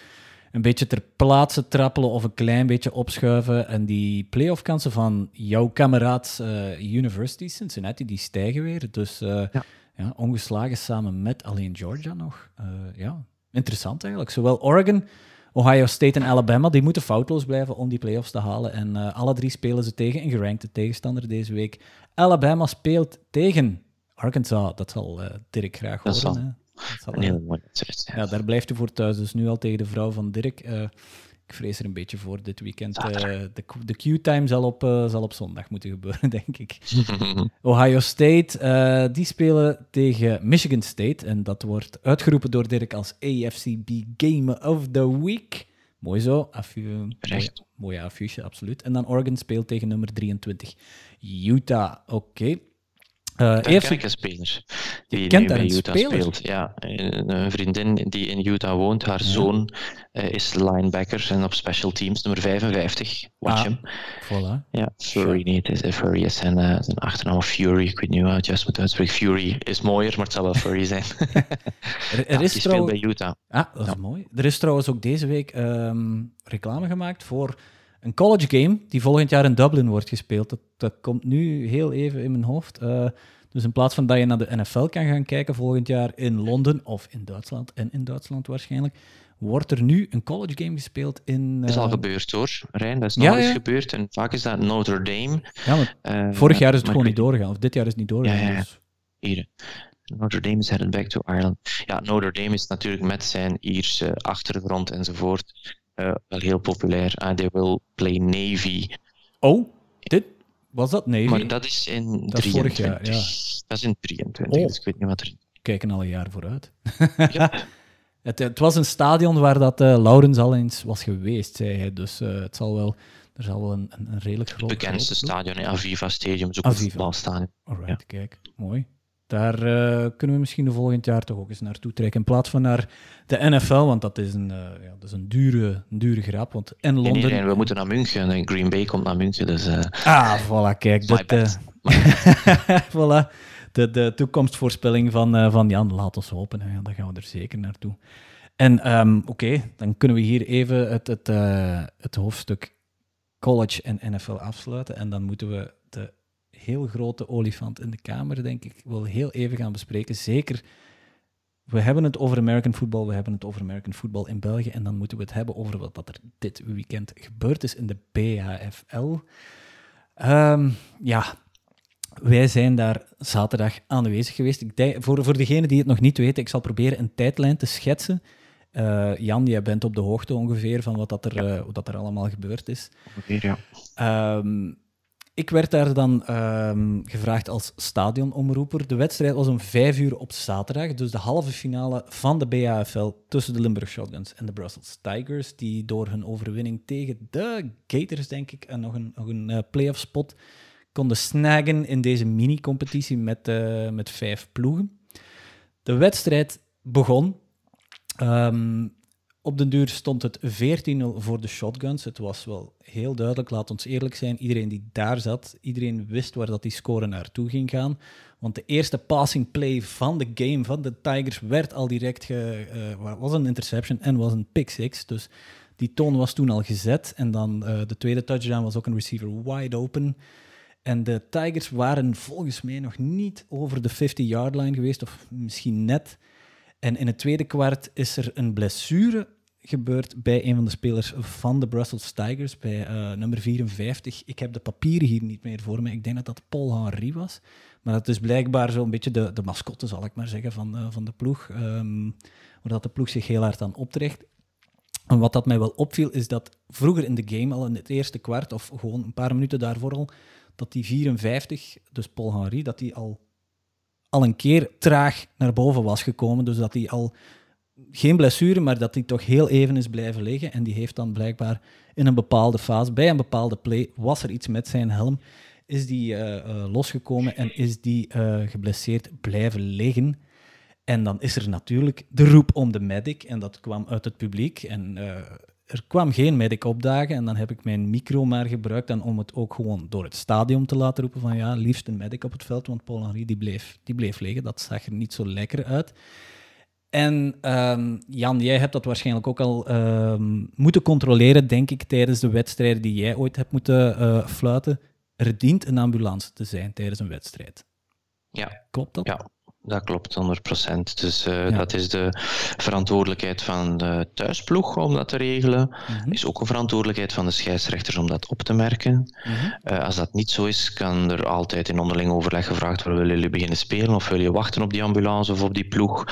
Speaker 2: een beetje ter plaatse trappelen of een klein beetje opschuiven. En die playoff kansen van jouw kameraad uh, University Cincinnati, die stijgen weer. Dus uh, ja. ja. ongeslagen samen met alleen Georgia nog. Uh, ja, interessant eigenlijk. Zowel Oregon, Ohio State en Alabama, die moeten foutloos blijven om die playoffs te halen. En alle drie spelen ze tegen een gerankte tegenstander deze week. Alabama speelt tegen Arkansas. Dat zal Dirk graag horen.
Speaker 3: Een mooie wedstrijd.
Speaker 2: Ja. daar blijft u voor thuis. Dus nu al tegen de vrouw van Dirk. Uh, ik vrees er een beetje voor dit weekend. Uh, de, de Q-time zal, op, uh, zal op zondag moeten gebeuren, [laughs] denk ik. [laughs] Ohio State, die spelen tegen Michigan State. En dat wordt uitgeroepen door Dirk als AFCB Game of the Week. Mooi zo. Affu mooie, affiche, absoluut. En dan Oregon speelt tegen nummer 23. Utah, oké.
Speaker 3: Uh, ken ik een speler die nu bij Utah speelt. Ja, een vriendin die in Utah woont, haar zoon uh, is linebacker en op special teams, nummer 55. Watch ah, hem.
Speaker 2: Voilà.
Speaker 3: Ja, Fury niet, is Fury is zijn, uh, zijn achternaam Fury. Ik weet niet hoe het juist moet uitspreken. Fury is mooier, maar het zal wel Fury zijn. [laughs]
Speaker 2: er, er is
Speaker 3: die speelt bij Utah.
Speaker 2: Ah, dat is mooi. Er is trouwens ook deze week um, reclame gemaakt voor een college game die volgend jaar in Dublin wordt gespeeld. Dat, dat komt nu heel even in mijn hoofd. Uh, dus in plaats van dat je naar de NFL kan gaan kijken volgend jaar in Londen of in Duitsland, en in Duitsland waarschijnlijk, wordt er nu een college game gespeeld in...
Speaker 3: Dat is al gebeurd hoor, Rijn. Dat is nog eens gebeurd. En vaak is dat Notre Dame.
Speaker 2: Ja, maar vorig jaar is het gewoon niet doorgegaan. Of dit jaar is het niet doorgegaan. Ja, ja. Dus...
Speaker 3: Hier. Notre Dame is headed back to Ireland. Ja, Notre Dame is natuurlijk met zijn Ierse achtergrond enzovoort wel heel populair. Uh, they will play Navy.
Speaker 2: Oh, dit was dat Navy?
Speaker 3: Maar dat is in dat 23. Jaar, ja. Dat is in 23, oh. dus ik weet niet wat er...
Speaker 2: Kijken al een jaar vooruit. ja. [laughs] het, het, was een stadion waar dat uh, Laurens al eens was geweest, zei hij. Dus uh, het zal wel... Er zal wel een, een, redelijk groot...
Speaker 3: Het bekendste stadion, Aviva Stadium, is ook Aviva. een voetbalstadion.
Speaker 2: Alright, ja. kijk. Mooi. Daar uh, kunnen we misschien de volgend jaar toch ook eens naartoe trekken. In plaats van naar de NFL, want dat is een, uh, ja, dat is een, dure, een dure grap. Want en Londen... Nee,
Speaker 3: nee, we moeten naar München. En Green Bay komt naar München. Dus, uh...
Speaker 2: Ah, voilà, kijk. Dat, [laughs] voilà. De, de toekomstvoorspelling van, van Jan, laat ons hopen. Daar gaan we er zeker naartoe. En um, oké, okay, dan kunnen we hier even het, het, het hoofdstuk college en NFL afsluiten. En dan moeten we heel grote olifant in de kamer, denk ik, wel heel even gaan bespreken. Zeker, we hebben het over American football, we hebben het over American football in België, en dan moeten we het hebben over wat er dit weekend gebeurd is in de BHFL. Um, ja, wij zijn daar zaterdag aanwezig geweest. Ik denk, voor, voor degenen die het nog niet weten, ik zal proberen een tijdlijn te schetsen. Uh, Jan, jij bent op de hoogte ongeveer van wat dat er, ja. uh, wat er allemaal gebeurd is.
Speaker 3: Ongeveer, ja. Um,
Speaker 2: ik werd daar dan um, gevraagd als stadionomroeper. De wedstrijd was om vijf uur op zaterdag, dus de halve finale van de BAFL tussen de Limburg Shotguns en de Brussels Tigers, die door hun overwinning tegen de Gators, denk ik, en nog een, nog een uh, playoff spot konden snaggen in deze mini-competitie met, uh, met vijf ploegen. De wedstrijd begon. Um, op den duur stond het 14-0 voor de shotguns. Het was wel heel duidelijk, laat ons eerlijk zijn. Iedereen die daar zat, iedereen wist waar dat die score naartoe ging gaan. Want de eerste passing play van de game van de Tigers werd al direct, ge, uh, was een interception en was een pick six. Dus die toon was toen al gezet. En dan uh, de tweede touchdown was ook een receiver wide open. En de Tigers waren volgens mij nog niet over de 50-yard line geweest, of misschien net. En in het tweede kwart is er een blessure gebeurd bij een van de spelers van de Brussels Tigers, bij uh, nummer 54. Ik heb de papieren hier niet meer voor me. Ik denk dat dat Paul Henry was. Maar dat is blijkbaar zo'n beetje de, de mascotte, zal ik maar zeggen, van, uh, van de ploeg. Um, waar dat de ploeg zich heel hard aan optrekt. En wat dat mij wel opviel, is dat vroeger in de game, al in het eerste kwart, of gewoon een paar minuten daarvoor al, dat die 54, dus Paul Henry, dat die al, al een keer traag naar boven was gekomen. Dus dat hij al geen blessure, maar dat hij toch heel even is blijven liggen. En die heeft dan blijkbaar in een bepaalde fase, bij een bepaalde play, was er iets met zijn helm, is die uh, uh, losgekomen en is die uh, geblesseerd blijven liggen. En dan is er natuurlijk de roep om de medic, en dat kwam uit het publiek. En er kwam geen medic opdagen, en dan heb ik mijn micro maar gebruikt dan om het ook gewoon door het stadion te laten roepen van ja, liefst een medic op het veld, want Paul Henry die bleef, die bleef liggen. Dat zag er niet zo lekker uit. En um, Jan, jij hebt dat waarschijnlijk ook al um, moeten controleren, denk ik, tijdens de wedstrijden die jij ooit hebt moeten uh, fluiten. Er dient een ambulance te zijn tijdens een wedstrijd.
Speaker 3: Ja.
Speaker 2: Klopt dat?
Speaker 3: Ja, dat klopt, 100%. Dus uh, ja. dat is de verantwoordelijkheid van de thuisploeg om dat te regelen. Mm -hmm. is ook een verantwoordelijkheid van de scheidsrechters om dat op te merken. Mm -hmm. uh, als dat niet zo is, kan er altijd in onderling overleg gevraagd worden: willen jullie beginnen spelen of willen je wachten op die ambulance of op die ploeg?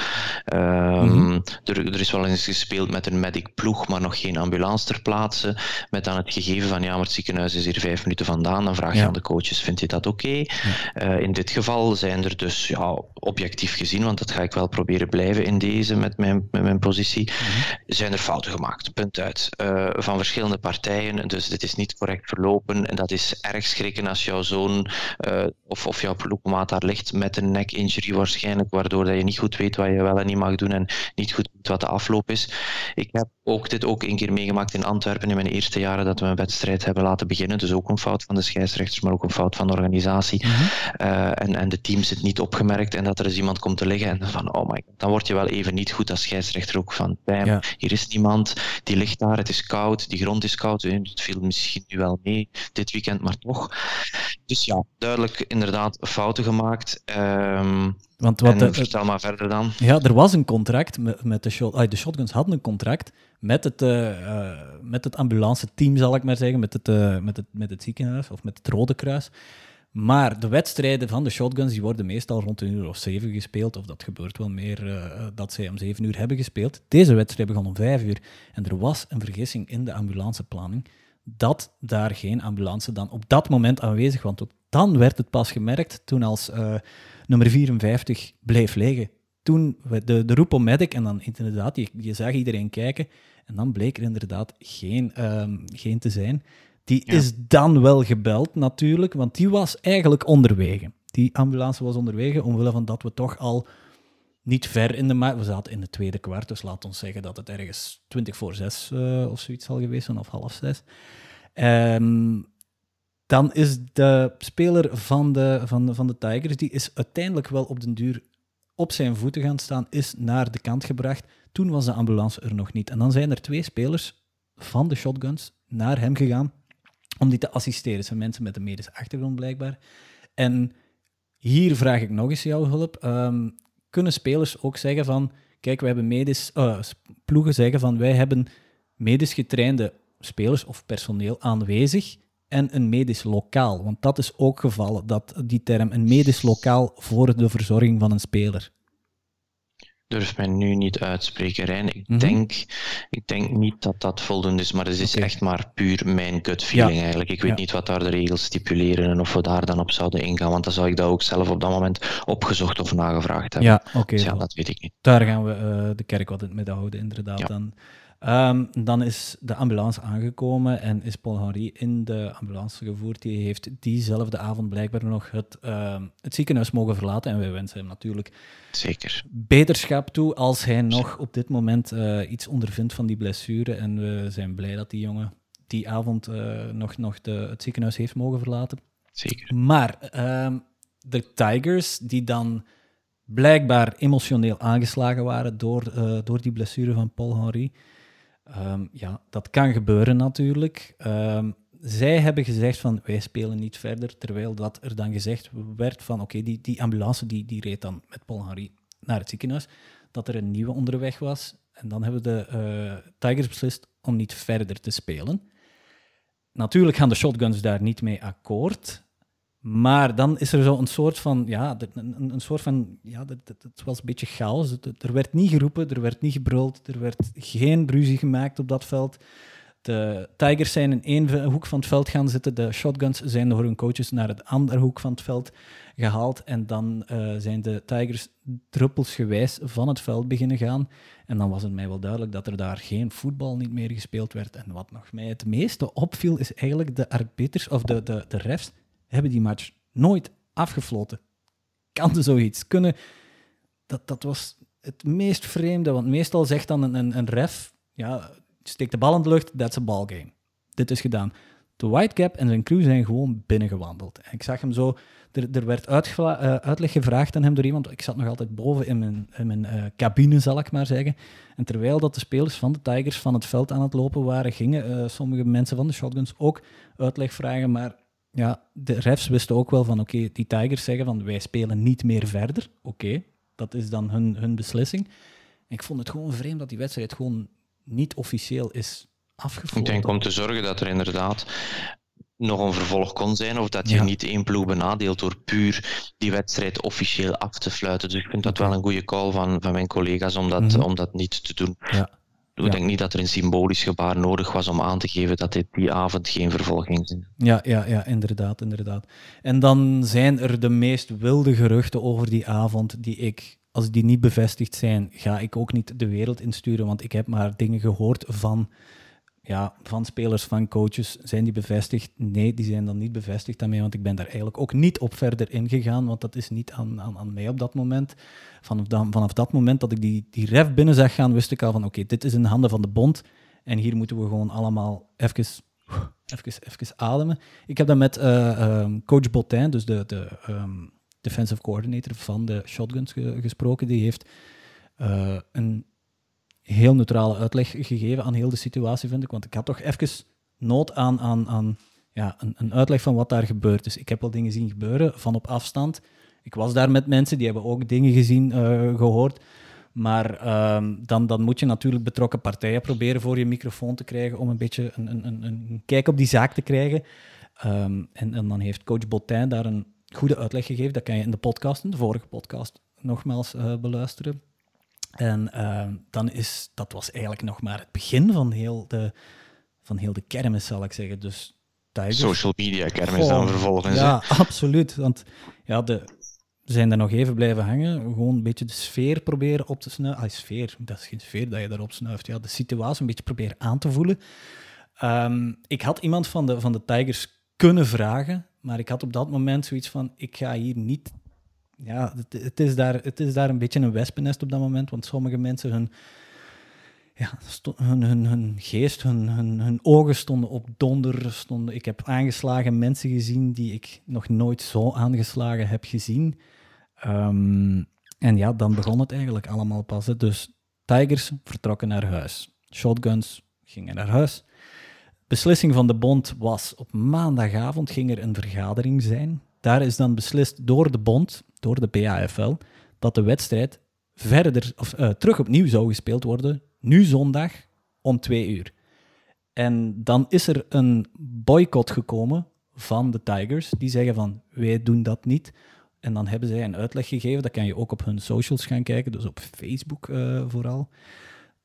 Speaker 3: Um, mm -hmm. er, er, is wel eens gespeeld met een medic ploeg, maar nog geen ambulance ter plaatse. Met dan het gegeven van: ja, maar het ziekenhuis is hier vijf minuten vandaan. Dan vraag je ja. aan de coaches: vind je dat oké? Okay? Ja. Uh, in dit geval zijn er dus ja, op objectief gezien, want dat ga ik wel proberen blijven in deze met mijn, met mijn positie, mm -hmm. zijn er fouten gemaakt. Punt uit. Uh, van verschillende partijen. Dus dit is niet correct verlopen. En dat is erg schrikken als jouw zoon uh, of, of jouw ploegmaat daar ligt met een neck injury waarschijnlijk, waardoor dat je niet goed weet wat je wel en niet mag doen en niet goed weet wat de afloop is. Ik heb ook dit ook een keer meegemaakt in Antwerpen in mijn eerste jaren dat we een wedstrijd hebben laten beginnen. Dus ook een fout van de scheidsrechters, maar ook een fout van de organisatie. Mm -hmm. uh, en, en de teams het niet opgemerkt en dat er is iemand komt te liggen en van, oh my god, dan word je wel even niet goed als scheidsrechter ook van, bam, hier is niemand, die ligt daar, het is koud, die grond is koud, het viel misschien nu wel mee dit weekend, maar toch. Dus ja, duidelijk inderdaad fouten gemaakt. Um, Want wat de, vertel maar verder dan.
Speaker 2: Ja, er was een contract met, met de, shot, de Shotguns hadden een contract met het, uh, met het ambulance team, zal ik maar zeggen, met het, uh, met, het, met het ziekenhuis of met het Rode Kruis. Maar de wedstrijden van de shotguns die worden meestal rond een uur of zeven gespeeld. Of dat gebeurt wel meer uh, dat zij om zeven uur hebben gespeeld. Deze wedstrijd begon om vijf uur. En er was een vergissing in de ambulanceplanning dat daar geen ambulance dan op dat moment aanwezig was. Want dan werd het pas gemerkt toen als uh, nummer 54 bleef liggen. Toen de, de roep om medic en dan inderdaad, je, zag iedereen kijken. En dan bleek er inderdaad geen, um, geen te zijn. Die is dan wel gebeld natuurlijk, want die was eigenlijk onderweg. Die ambulance was onderweg, omwille van dat we toch al niet ver in de maand... We zaten in de tweede kwart, dus laat ons zeggen dat het ergens 20 voor 6 uh, of zoiets zal geweest zijn, of half 6. Um, dan is de speler van de, van, de, van de Tigers, die is uiteindelijk wel op den duur op zijn voeten gaan staan, is naar de kant gebracht. Toen was de ambulance er nog niet. En dan zijn er twee spelers van de shotguns naar hem gegaan om die te assisteren. zijn mensen met een medische achtergrond blijkbaar. En hier vraag ik nog eens jouw hulp. Ehm, kunnen spelers ook zeggen van, kijk, we hebben medisch, uh, ploegen zeggen van, wij hebben medisch getrainde spelers of personeel aanwezig en een medisch lokaal. Want dat is ook gevallen, dat die term een medisch lokaal voor de verzorging van een speler
Speaker 3: durf mij nu niet uitspreken, Rijn. Ik, mhm. denk, ik denk niet dat dat voldoende is, maar het is echt maar puur mijn gut feeling eigenlijk. Ik weet niet wat daar de regels stipuleren en of we daar dan op zouden ingaan, want dan zou ik dat ook zelf op dat moment opgezocht of nagevraagd hebben.
Speaker 2: Ja, oké.
Speaker 3: Dus ja, dat weet ik niet.
Speaker 2: Daar gaan we uh, de kerk wat in het midden houden, inderdaad. Dan. Um, dan is de ambulance aangekomen en is Paul Henry in de ambulance gevoerd. Die heeft diezelfde avond blijkbaar nog het, uh, het ziekenhuis mogen verlaten. En wij wensen hem natuurlijk
Speaker 3: Zeker.
Speaker 2: beterschap toe als hij nog op dit moment uh, iets ondervindt van die blessure. En we zijn blij dat die jongen die avond uh, nog, nog de, het ziekenhuis heeft mogen verlaten.
Speaker 3: Zeker.
Speaker 2: Maar um, de Tigers, die dan blijkbaar emotioneel aangeslagen waren door, uh, door die blessure van Paul Henry Um, ja, dat kan gebeuren natuurlijk. Um, zij hebben gezegd van wij spelen niet verder, terwijl dat er dan gezegd werd van oké, die, die ambulance die, die reed dan met Paul Henry naar het ziekenhuis, dat er een nieuwe onderweg was. En dan hebben de uh, Tigers beslist om niet verder te spelen. Natuurlijk gaan de shotguns daar niet mee akkoord. Maar dan is er zo een soort van, ja, een, een soort van, ja, het was een beetje chaos. Er werd niet geroepen, er werd niet gebruld, er werd geen ruzie gemaakt op dat veld. De Tigers zijn in één hoek van het veld gaan zitten, de Shotguns zijn door hun coaches naar het andere hoek van het veld gehaald. En dan uh, zijn de Tigers druppelsgewijs van het veld beginnen gaan. En dan was het mij wel duidelijk dat er daar geen voetbal niet meer gespeeld werd. En wat nog mij het meeste opviel, is eigenlijk de arbiters, of de, de, de refs, hebben die match nooit afgefloten. Kan er zoiets? Kunnen... Dat, dat was het meest vreemde, want meestal zegt dan een, een, een ref, ja, steek de bal in de lucht, that's a ball game. Dit is gedaan. De Whitecap en zijn crew zijn gewoon binnengewandeld. En ik zag hem zo, er, er werd uh, uitleg gevraagd aan hem door iemand. Ik zat nog altijd boven in mijn, in mijn uh, cabine, zal ik maar zeggen. En terwijl dat de spelers van de Tigers van het veld aan het lopen waren, gingen uh, sommige mensen van de Shotguns ook uitleg vragen. Maar ja, de refs wisten ook wel van oké, die Tigers zeggen van wij spelen niet meer verder. Oké, dat is dan hun, hun beslissing. ik vond het gewoon vreemd dat die wedstrijd gewoon niet officieel is afgevoerd.
Speaker 3: Ik denk om te zorgen dat er inderdaad nog een vervolg kon zijn, of dat je niet één ploeg benadeelt door puur die wedstrijd officieel af te fluiten. Dus ik vind dat wel een goede call van, van mijn collega's om dat, mhm. om dat niet te doen. Ja. Ik denk niet dat er een symbolisch gebaar nodig was om aan te geven dat dit die avond geen vervolging is.
Speaker 2: Ja, ja, ja, inderdaad, inderdaad. En dan zijn er de meest wilde geruchten over die avond die ik, als die niet bevestigd zijn, ga ik ook niet de wereld insturen, want ik heb maar dingen gehoord van ja, van spelers, van coaches, zijn die bevestigd? Nee, die zijn dan niet bevestigd daarmee, want ik ben daar eigenlijk ook niet op verder ingegaan, want dat is niet aan, aan, aan mij op dat moment. Vanaf, dan, vanaf dat moment dat ik die, die ref binnen zag gaan, wist ik al van oké, dit is in de handen van de bond en hier moeten we gewoon allemaal even, even, even ademen. Ik heb dat met uh, coach Botin, dus de, de, um, defensive coordinator van de Shotguns gesproken. Die heeft uh, een heel neutrale uitleg gegeven aan heel de situatie, vind ik. Want ik had toch even nood aan, aan, aan ja, een, een uitleg van wat daar gebeurt. Dus ik heb wel dingen zien gebeuren van op afstand. Ik was daar met mensen, die hebben ook dingen gezien, uh, gehoord. Maar ehm, dan, dan moet je natuurlijk betrokken partijen proberen voor je microfoon te krijgen om een beetje een, een, een, kijk op die zaak te krijgen. Um, en, en dan heeft coach Botin daar een goede uitleg gegeven. Dat kan je in de podcast, in de vorige podcast, nogmaals uh, beluisteren. En uh, dan is, dat was eigenlijk nog maar het begin van heel de, van heel de kermis, zal ik zeggen. Dus
Speaker 3: Tigers, Social media kermis dan vervolgens.
Speaker 2: Ja, [laughs] absoluut. Want ja, de, we zijn daar nog even blijven hangen. Gewoon een beetje de sfeer proberen op te snuiven. Ah, sfeer, dat is geen sfeer dat je daarop snuift. Ja, de situatie een beetje proberen aan te voelen. Um, ik had iemand van de, van de Tigers kunnen vragen, maar ik had op dat moment zoiets van: ik ga hier niet ja, het, het, is daar, het is daar een beetje een wespennest op dat moment, want sommige mensen, hun, ja, hun, hun, hun geest, hun, hun, hun ogen stonden op donder. Stonden, ik heb aangeslagen mensen gezien die ik nog nooit zo aangeslagen heb gezien. Um, en ja, dan begon het eigenlijk allemaal pas. Hè. Dus Tigers vertrokken naar huis. Shotguns gingen naar huis. Beslissing van de bond was op maandagavond ging er een vergadering zijn. Daar is dan beslist door de bond door de BAFL dat de wedstrijd verder, of, uh, terug opnieuw zou gespeeld worden, nu zondag om twee uur. En dan is er een boycott gekomen van de Tigers, die zeggen van wij doen dat niet. En dan hebben zij een uitleg gegeven, dat kan je ook op hun socials gaan kijken, dus op Facebook uh, vooral,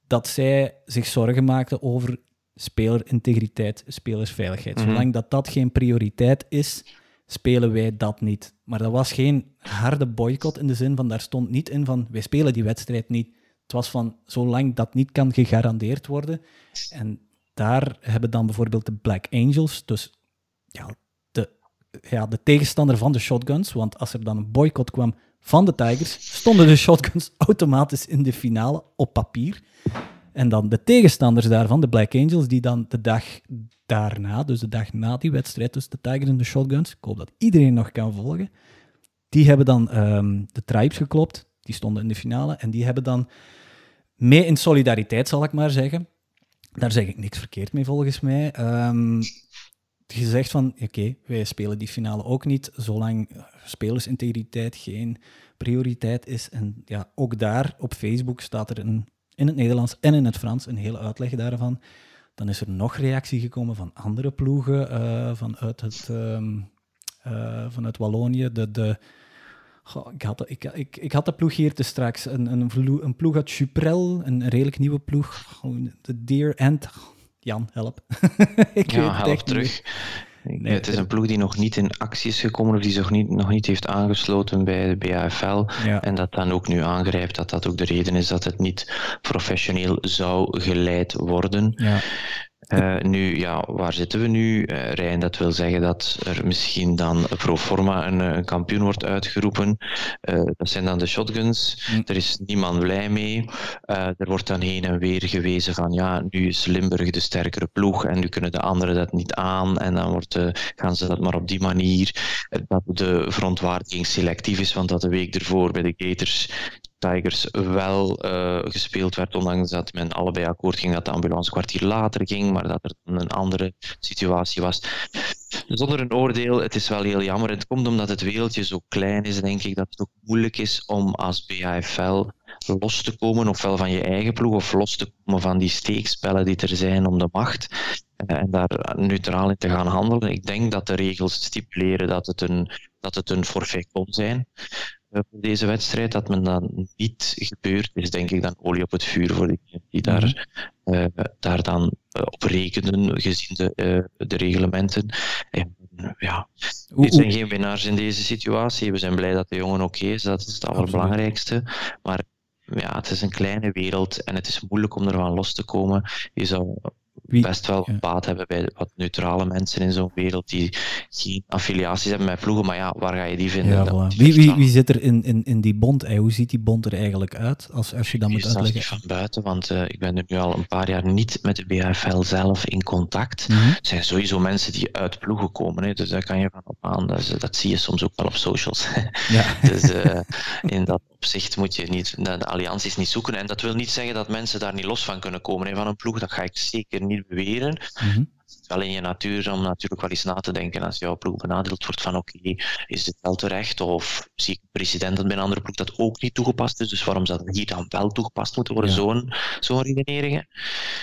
Speaker 2: dat zij zich zorgen maakten over spelerintegriteit, spelersveiligheid. Mhm. Zolang dat dat geen prioriteit is, spelen wij dat niet. Maar dat was geen harde boycott in de zin van, daar stond niet in van, wij spelen die wedstrijd niet. Het was van, zolang dat niet kan gegarandeerd worden. En daar hebben dan bijvoorbeeld de Black Angels, dus ja, de, ja, de tegenstander van de Shotguns, want als er dan een boycott kwam van de Tigers, stonden de Shotguns [laughs] automatisch in de finale op papier. En dan de tegenstanders daarvan, de Black Angels, die dan de dag daarna, dus de dag na die wedstrijd tussen de Tigers en de Shotguns, ik hoop dat iedereen nog kan volgen, die hebben dan um, de Tribes geklopt. Die stonden in de finale en die hebben dan mee in solidariteit, zal ik maar zeggen. Daar zeg ik niks verkeerd mee volgens mij. Um, gezegd van, oké, wij spelen die finale ook niet, zolang spelersintegriteit geen prioriteit is. En ja, ook daar op Facebook staat er een in het Nederlands en in het Frans, een hele uitleg daarvan. Dan is er nog reactie gekomen van andere ploegen uh, vanuit, het, um, uh, vanuit Wallonië. De, de, goh, ik, had, ik, ik, ik had de ploeg hier te straks. Een, een, een ploeg uit Chuprel, een redelijk nieuwe ploeg. De Deer End. Jan, help. [laughs]
Speaker 3: ik ja, help terug. Nee, het is een ploeg die nog niet in actie is gekomen of die zich niet, nog niet heeft aangesloten bij de BAFL. En dat dan ook nu aangrijpt dat dat ook de reden is dat het niet professioneel zou geleid worden. Ja. Uh, nu, ja, waar zitten we nu? Uh, Rijn, dat wil zeggen dat er misschien dan pro forma een, een kampioen wordt uitgeroepen. Uh, dat zijn dan de shotguns. Mm. Er is niemand blij mee. er wordt dan heen en weer gewezen van ja, nu is Limburg de sterkere ploeg en nu kunnen de anderen dat niet aan. En dan wordt, gaan ze dat maar op die manier. dat de verontwaardiging selectief is, want dat de week ervoor bij de Gators Tigers wel uh, gespeeld werd, ondanks dat men allebei akkoord ging dat de ambulance kwartier later ging, maar dat er een andere situatie was. Zonder een oordeel, het is wel heel jammer. Het komt omdat het wereldje zo klein is, denk ik, dat het ook moeilijk is om als BAFL los te komen, ofwel van je eigen ploeg, of los te komen van die steekspellen die er zijn om de macht. Eh, en daar neutraal in te gaan handelen. Ik denk dat de regels stipuleren dat het een, dat het een forfait kon zijn. Eh, voor deze wedstrijd. Dat men dan niet gebeurt, is denk ik dan olie op het vuur voor diegenen die daar, uh, daar dan uh, op rekenen, gezien de, de reglementen. En, ja, er zijn geen winnaars in deze situatie. We zijn blij dat de jongen oké is, dat is het allerbelangrijkste. Maar ja, het is een kleine wereld en het is moeilijk om ervan los te komen. Je zou best wel ja. baat hebben bij wat neutrale mensen in zo'n wereld die geen affiliaties hebben met ploegen. Maar ja, waar ga je die vinden?
Speaker 2: Ja, wie, wie, wie, zit er in, in, in die bond? Hey, hoe ziet die bond er eigenlijk uit? Als, als je dat moet uitleggen.
Speaker 3: niet van buiten, want uh, ik ben er nu al een paar jaar niet met de BFL zelf in contact. Mm -hmm. Het zijn sowieso mensen die uit ploegen komen, hè, dus daar kan je van op aan. Dus, dat zie je soms ook wel op socials. [laughs] Ja. [laughs] dus uh, in dat opzicht moet je niet de allianties niet zoeken. En dat wil niet zeggen dat mensen daar niet los van kunnen komen hè, van een ploeg. Dat ga ik zeker niet beweren. Mm -hmm. Het is wel in je natuur om natuurlijk wel eens na te denken als jouw ploeg benadeeld wordt van oké, okay, is dit wel terecht? Of zie ik een president dat bij een andere ploeg dat ook niet toegepast is, dus waarom zou dat hier dan wel toegepast moeten worden? Ja. Zo'n zo'n redeneringen.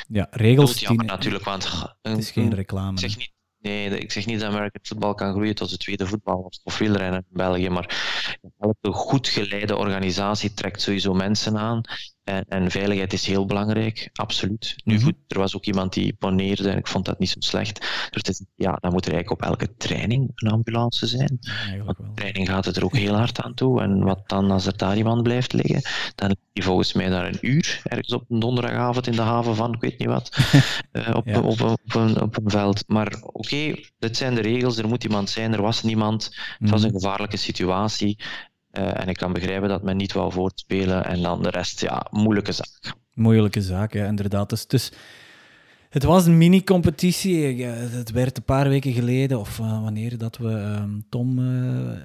Speaker 2: Ja, regels...
Speaker 3: die... natuurlijk, want...
Speaker 2: Het is geen reclame.
Speaker 3: Zeg niet, Nee, ik zeg niet dat American voetbal kan groeien tot het tweede voetbal of wielrennen in België, maar elke goed geleide organisatie trekt sowieso mensen aan. En, en veiligheid is heel belangrijk, absoluut. Nu goed, er was ook iemand die poneerde en ik vond dat niet zo slecht. Dus het is, ja, dan moet er eigenlijk op elke training een ambulance zijn. Want training gaat het er ook heel hard aan toe. En wat dan als er daar iemand blijft liggen, dan ligt hij volgens mij daar een uur, ergens op een donderdagavond in de haven van, ik weet niet wat, uh, [laughs] op, ja. op, op, een, op een veld. Maar oké, okay, dit zijn de regels, er moet iemand zijn, er was niemand, het was een gevaarlijke situatie. Uh, en ik kan begrijpen dat men niet wou voortspelen en dan de rest, ja, moeilijke zaak.
Speaker 2: Moeilijke zaak, ja, inderdaad. Dus, dus het was een mini-competitie. Het werd een paar weken geleden, of uh, wanneer dat we um, Tom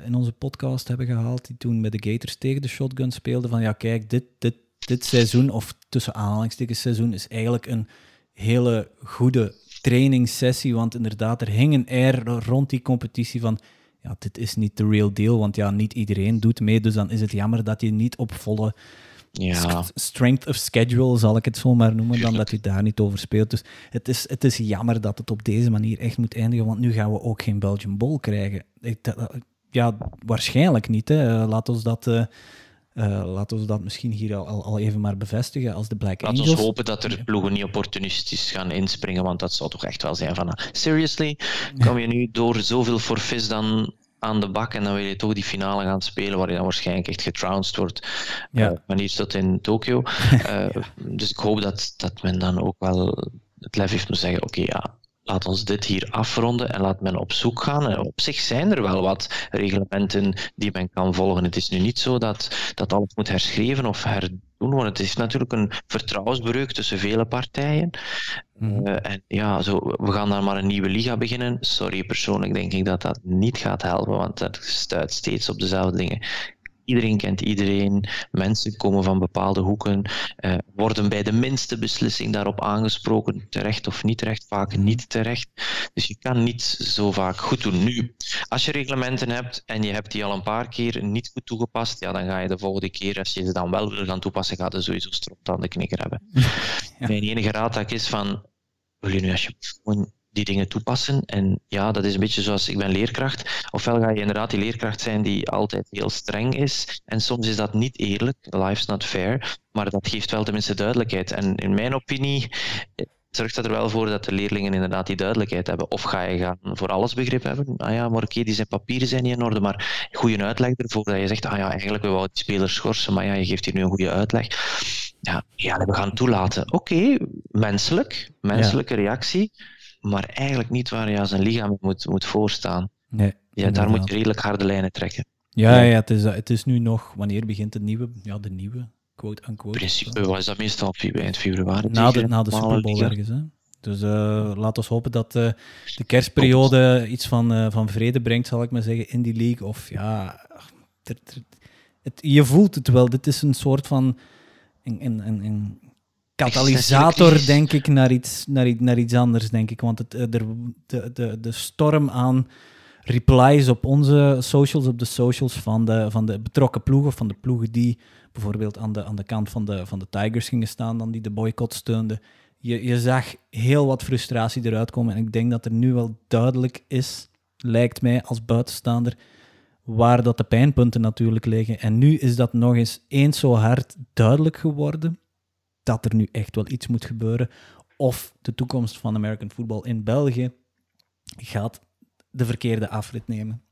Speaker 2: in onze podcast hebben gehaald, die toen met de Gators tegen de shotgun speelde, van ja, kijk, dit, dit, dit seizoen, of tussen aanhalingstekens seizoen, is eigenlijk een hele goede trainingssessie, want inderdaad, er hingen er rond die competitie van ja, dit is niet de real deal, want ja, niet iedereen doet mee, dus dan is het jammer dat je niet op volle
Speaker 3: ja.
Speaker 2: strength of schedule, zal ik het zo maar noemen, dan dat je daar niet over speelt. Dus het is, het is jammer dat het op deze manier echt moet eindigen, want nu gaan we ook geen Belgian Bowl krijgen. Ja, waarschijnlijk niet. Hè. Laat ons dat... Uh, uh, laten we dat misschien hier al, al, even maar bevestigen als de Black
Speaker 3: Laat
Speaker 2: Angels.
Speaker 3: ons hopen dat er ploegen niet opportunistisch gaan inspringen, want dat zou toch echt wel zijn van... Seriously, kom je nu door zoveel forfis dan aan de bak en dan wil je toch die finale gaan spelen waar je dan waarschijnlijk echt getrounced wordt.
Speaker 2: Ja.
Speaker 3: Uh, wanneer is dat in Tokio? [laughs] uh, dus ik hoop dat, dat men dan ook wel het lef heeft om te zeggen, oké, okay, ja, laat ons dit hier afronden en laat men op zoek gaan. En op zich zijn er wel wat reglementen die men kan volgen. Het is nu niet zo dat, dat alles moet herschreven of herdoen worden. Het is natuurlijk een vertrouwensbreuk tussen vele partijen. Mm-hmm. Uh, en ja, zo, we gaan dan maar een nieuwe liga beginnen. Sorry, persoonlijk denk ik dat dat niet gaat helpen, want dat stuit steeds op dezelfde dingen. Iedereen kent iedereen. Mensen komen van bepaalde hoeken, uh, worden bij de minste beslissing daarop aangesproken, terecht of niet terecht, vaak niet terecht. Dus je kan niet zo vaak goed doen. Nu, als je reglementen hebt en je hebt die al een paar keer niet goed toegepast, ja, dan ga je de volgende keer, als je ze dan wel wil gaan toepassen, gaat er sowieso stront aan de knikker hebben. [laughs] Ja. Mijn enige raad is van, wil je nu alsjeblieft gewoon die dingen toepassen. En ja, dat is een beetje zoals ik ben leerkracht. Ofwel ga je inderdaad die leerkracht zijn die altijd heel streng is. En soms is dat niet eerlijk. Life's not fair. Maar dat geeft wel tenminste duidelijkheid. En in mijn opinie zorgt dat er wel voor dat de leerlingen inderdaad die duidelijkheid hebben. Of ga je gaan voor alles begrip hebben? Ah ja, maar oké, die zijn papieren zijn niet in orde, maar goede uitleg ervoor dat je zegt, ah ja, eigenlijk we wouden die spelers schorsen, maar ja, je geeft hier nu een goede uitleg. Ja, ja we gaan toelaten. Oké, okay, menselijk, menselijke ja. reactie maar eigenlijk niet waar je als een lichaam moet, moet voorstaan.
Speaker 2: Nee,
Speaker 3: ja, daar moet je redelijk harde lijnen trekken.
Speaker 2: Ja, ja het, is, het is nu nog, wanneer begint de nieuwe, ja, de nieuwe, quote-unquote.
Speaker 3: In principe was dat meestal eind februari.
Speaker 2: Na de, na de Super Bowl ergens, hè. Dus uh, laat ons hopen dat uh, de kerstperiode iets van, uh, van vrede brengt, zal ik maar zeggen, in die league. Of ja, het, je voelt het wel. Dit is een soort van een, een, een, katalysator, denk ik, naar iets, naar, naar iets anders, denk ik. Want het, de, de, de, de storm aan replies op onze socials, op de socials van de, van de betrokken ploegen, van de ploegen die bijvoorbeeld aan de, aan de kant van de, van de Tigers gingen staan, dan die de boycott steunden. Je, je zag heel wat frustratie eruit komen. En ik denk dat er nu wel duidelijk is, lijkt mij als buitenstaander, waar dat de pijnpunten natuurlijk liggen. En nu is dat nog eens eens zo hard duidelijk geworden dat er nu echt wel iets moet gebeuren. Of de toekomst van American football in België gaat de verkeerde afrit nemen.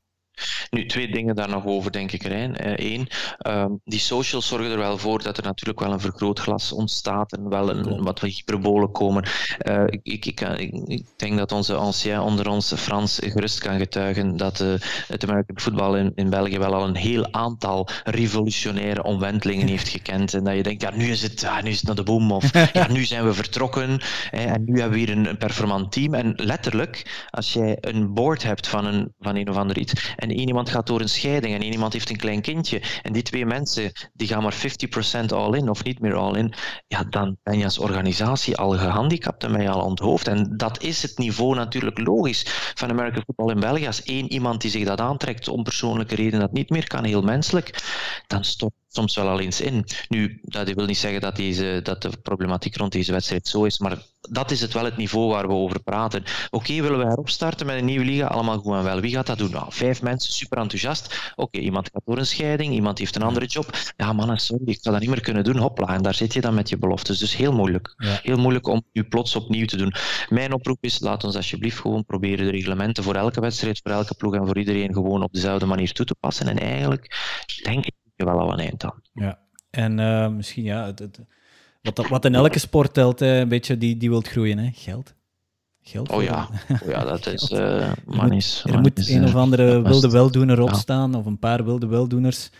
Speaker 3: Nu, twee dingen daar nog over, denk ik, Rijn. Eén, ehm, die socials zorgen er wel voor dat er natuurlijk wel een vergrootglas ontstaat en wel een, wat hyperbolen komen. Uh, ik, ik, ik, ik, denk dat onze ancien onder ons, Frans, gerust kan getuigen dat uh, het American voetbal in, in België wel al een heel aantal revolutionaire omwentelingen [laughs] heeft gekend. En dat je denkt, ja, nu is het, ja, nu is het naar de boom, of [laughs] ja, nu zijn we vertrokken hè, en nu hebben we hier een, een performant team. En letterlijk, als jij een board hebt van een, van een of ander iets en één iemand gaat door een scheiding en één iemand heeft een klein kindje en die twee mensen die gaan maar 50% all in of niet meer all in, ja, dan ben je als organisatie al gehandicapt en ben je al onthoofd. En dat is het niveau natuurlijk logisch van American Football in België. Als één iemand die zich dat aantrekt om persoonlijke redenen dat niet meer kan, heel menselijk, dan stopt soms wel al eens in. Nu, dat wil niet zeggen dat, deze, dat de problematiek rond deze wedstrijd zo is, maar dat is het wel het niveau waar we over praten. Oké, willen we herop starten met een nieuwe liga? Allemaal goed en wel. Wie gaat dat doen? Nou, vijf mensen, super enthousiast. Oké, iemand gaat door een scheiding, iemand heeft een andere job. Ja, man, sorry, ik ga dat niet meer kunnen doen. Hopla, en daar zit je dan met je beloftes. Dus heel moeilijk. Heel moeilijk om nu plots opnieuw te doen. Mijn oproep is, laat ons alsjeblieft gewoon proberen de reglementen voor elke wedstrijd, voor elke ploeg en voor iedereen gewoon op dezelfde manier toe te passen. En eigenlijk denk ik je wel al een eind aan.
Speaker 2: Ja, en uh, misschien ja, het, het, wat, wat in elke sport telt, een beetje die, die wilt groeien, hè? geld. Geld
Speaker 3: oh ja, oh ja dat [laughs] is uh,
Speaker 2: Er moet een of andere wilde weldoener opstaan, ja. of een paar wilde weldoeners,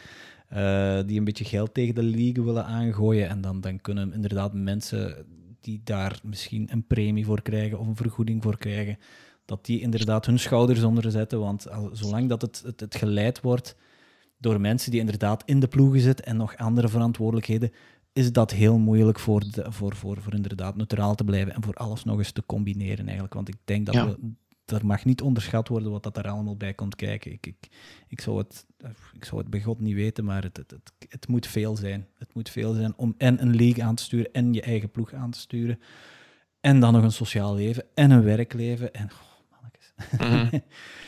Speaker 2: uh, die een beetje geld tegen de league willen aangooien. En dan, dan kunnen inderdaad mensen die daar misschien een premie voor krijgen of een vergoeding voor krijgen, dat die inderdaad hun schouders onder zetten. Want zolang dat het, het, het geleid wordt door mensen die inderdaad in de ploegen zitten en nog andere verantwoordelijkheden, is dat heel moeilijk voor, de, voor, voor, voor inderdaad neutraal te blijven en voor alles nog eens te combineren eigenlijk. Want ik denk dat we, er mag niet onderschat worden wat dat er allemaal bij komt kijken. Ik, ik, ik, zou, het, ik zou het bij God niet weten, maar het, het, het, het moet veel zijn. Het moet veel zijn om en een league aan te sturen en je eigen ploeg aan te sturen. En dan nog een sociaal leven en een werkleven. En
Speaker 3: Mhm. [laughs]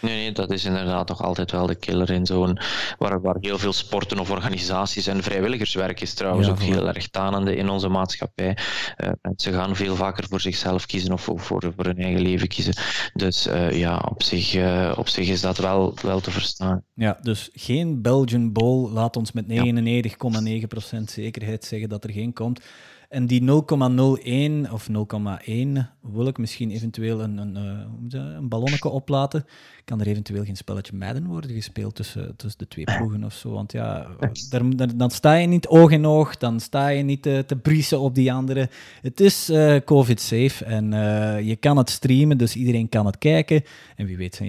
Speaker 3: Nee, nee, dat is inderdaad nog altijd wel de killer in zo'n waar, waar heel veel sporten of organisaties en vrijwilligerswerk is trouwens ook heel erg tanende in onze maatschappij. Uh, mensen gaan veel vaker voor zichzelf kiezen of voor, voor hun eigen leven kiezen. Dus uh, ja, op zich, uh, op zich is dat wel, wel te verstaan.
Speaker 2: Ja, dus geen Belgian Bowl. Laat ons met 99,9% zekerheid zeggen dat er geen komt. En die 0,01 of 0,1 wil ik misschien eventueel een, een, eh, een ballonnetje oplaten. Kan er eventueel geen spelletje Madden worden gespeeld tussen, tussen de twee ploegen of zo? Want ja, daar, dan sta je niet oog in oog, dan sta je niet te, te briesen op die andere. Het is uh, COVID-safe en uh, je kan het streamen, dus iedereen kan het kijken. En wie weet,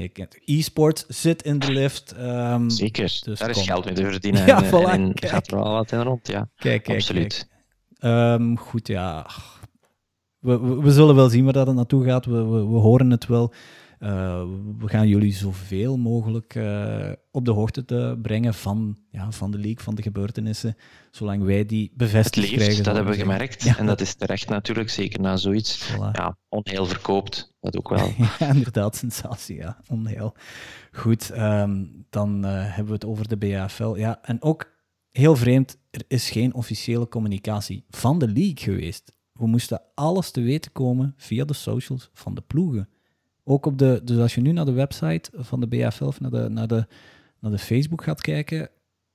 Speaker 2: e-sport, zit in de lift. Um,
Speaker 3: Zeker, dus daar is geld mee te verdienen. Ja, en, voilà, en, gaat er wel wat in rond, ja.
Speaker 2: Kijk, kijk, Absoluut. Um, goed, ja. We, we, zullen wel zien waar dat naartoe gaat. We, we, we horen het wel. Uh, we gaan jullie zoveel mogelijk uh, op de hoogte te brengen van, ja, van de leak, van de gebeurtenissen, zolang wij die bevestigd
Speaker 3: het
Speaker 2: krijgen.
Speaker 3: Dat hebben we gemerkt. Ja. En dat is terecht natuurlijk, zeker na zoiets. Voilà. Ja, onheil verkoopt, dat ook wel. [laughs]
Speaker 2: ja, inderdaad, sensatie, ja, onheil. Goed, um, dan uh, hebben we het over de BAFL. Ja, en ook heel vreemd, er is geen officiële communicatie van de league geweest. We moesten alles te weten komen via de socials van de ploegen. Ook op de, dus als je nu naar de website van de BFL of naar de, naar de, naar de Facebook gaat kijken,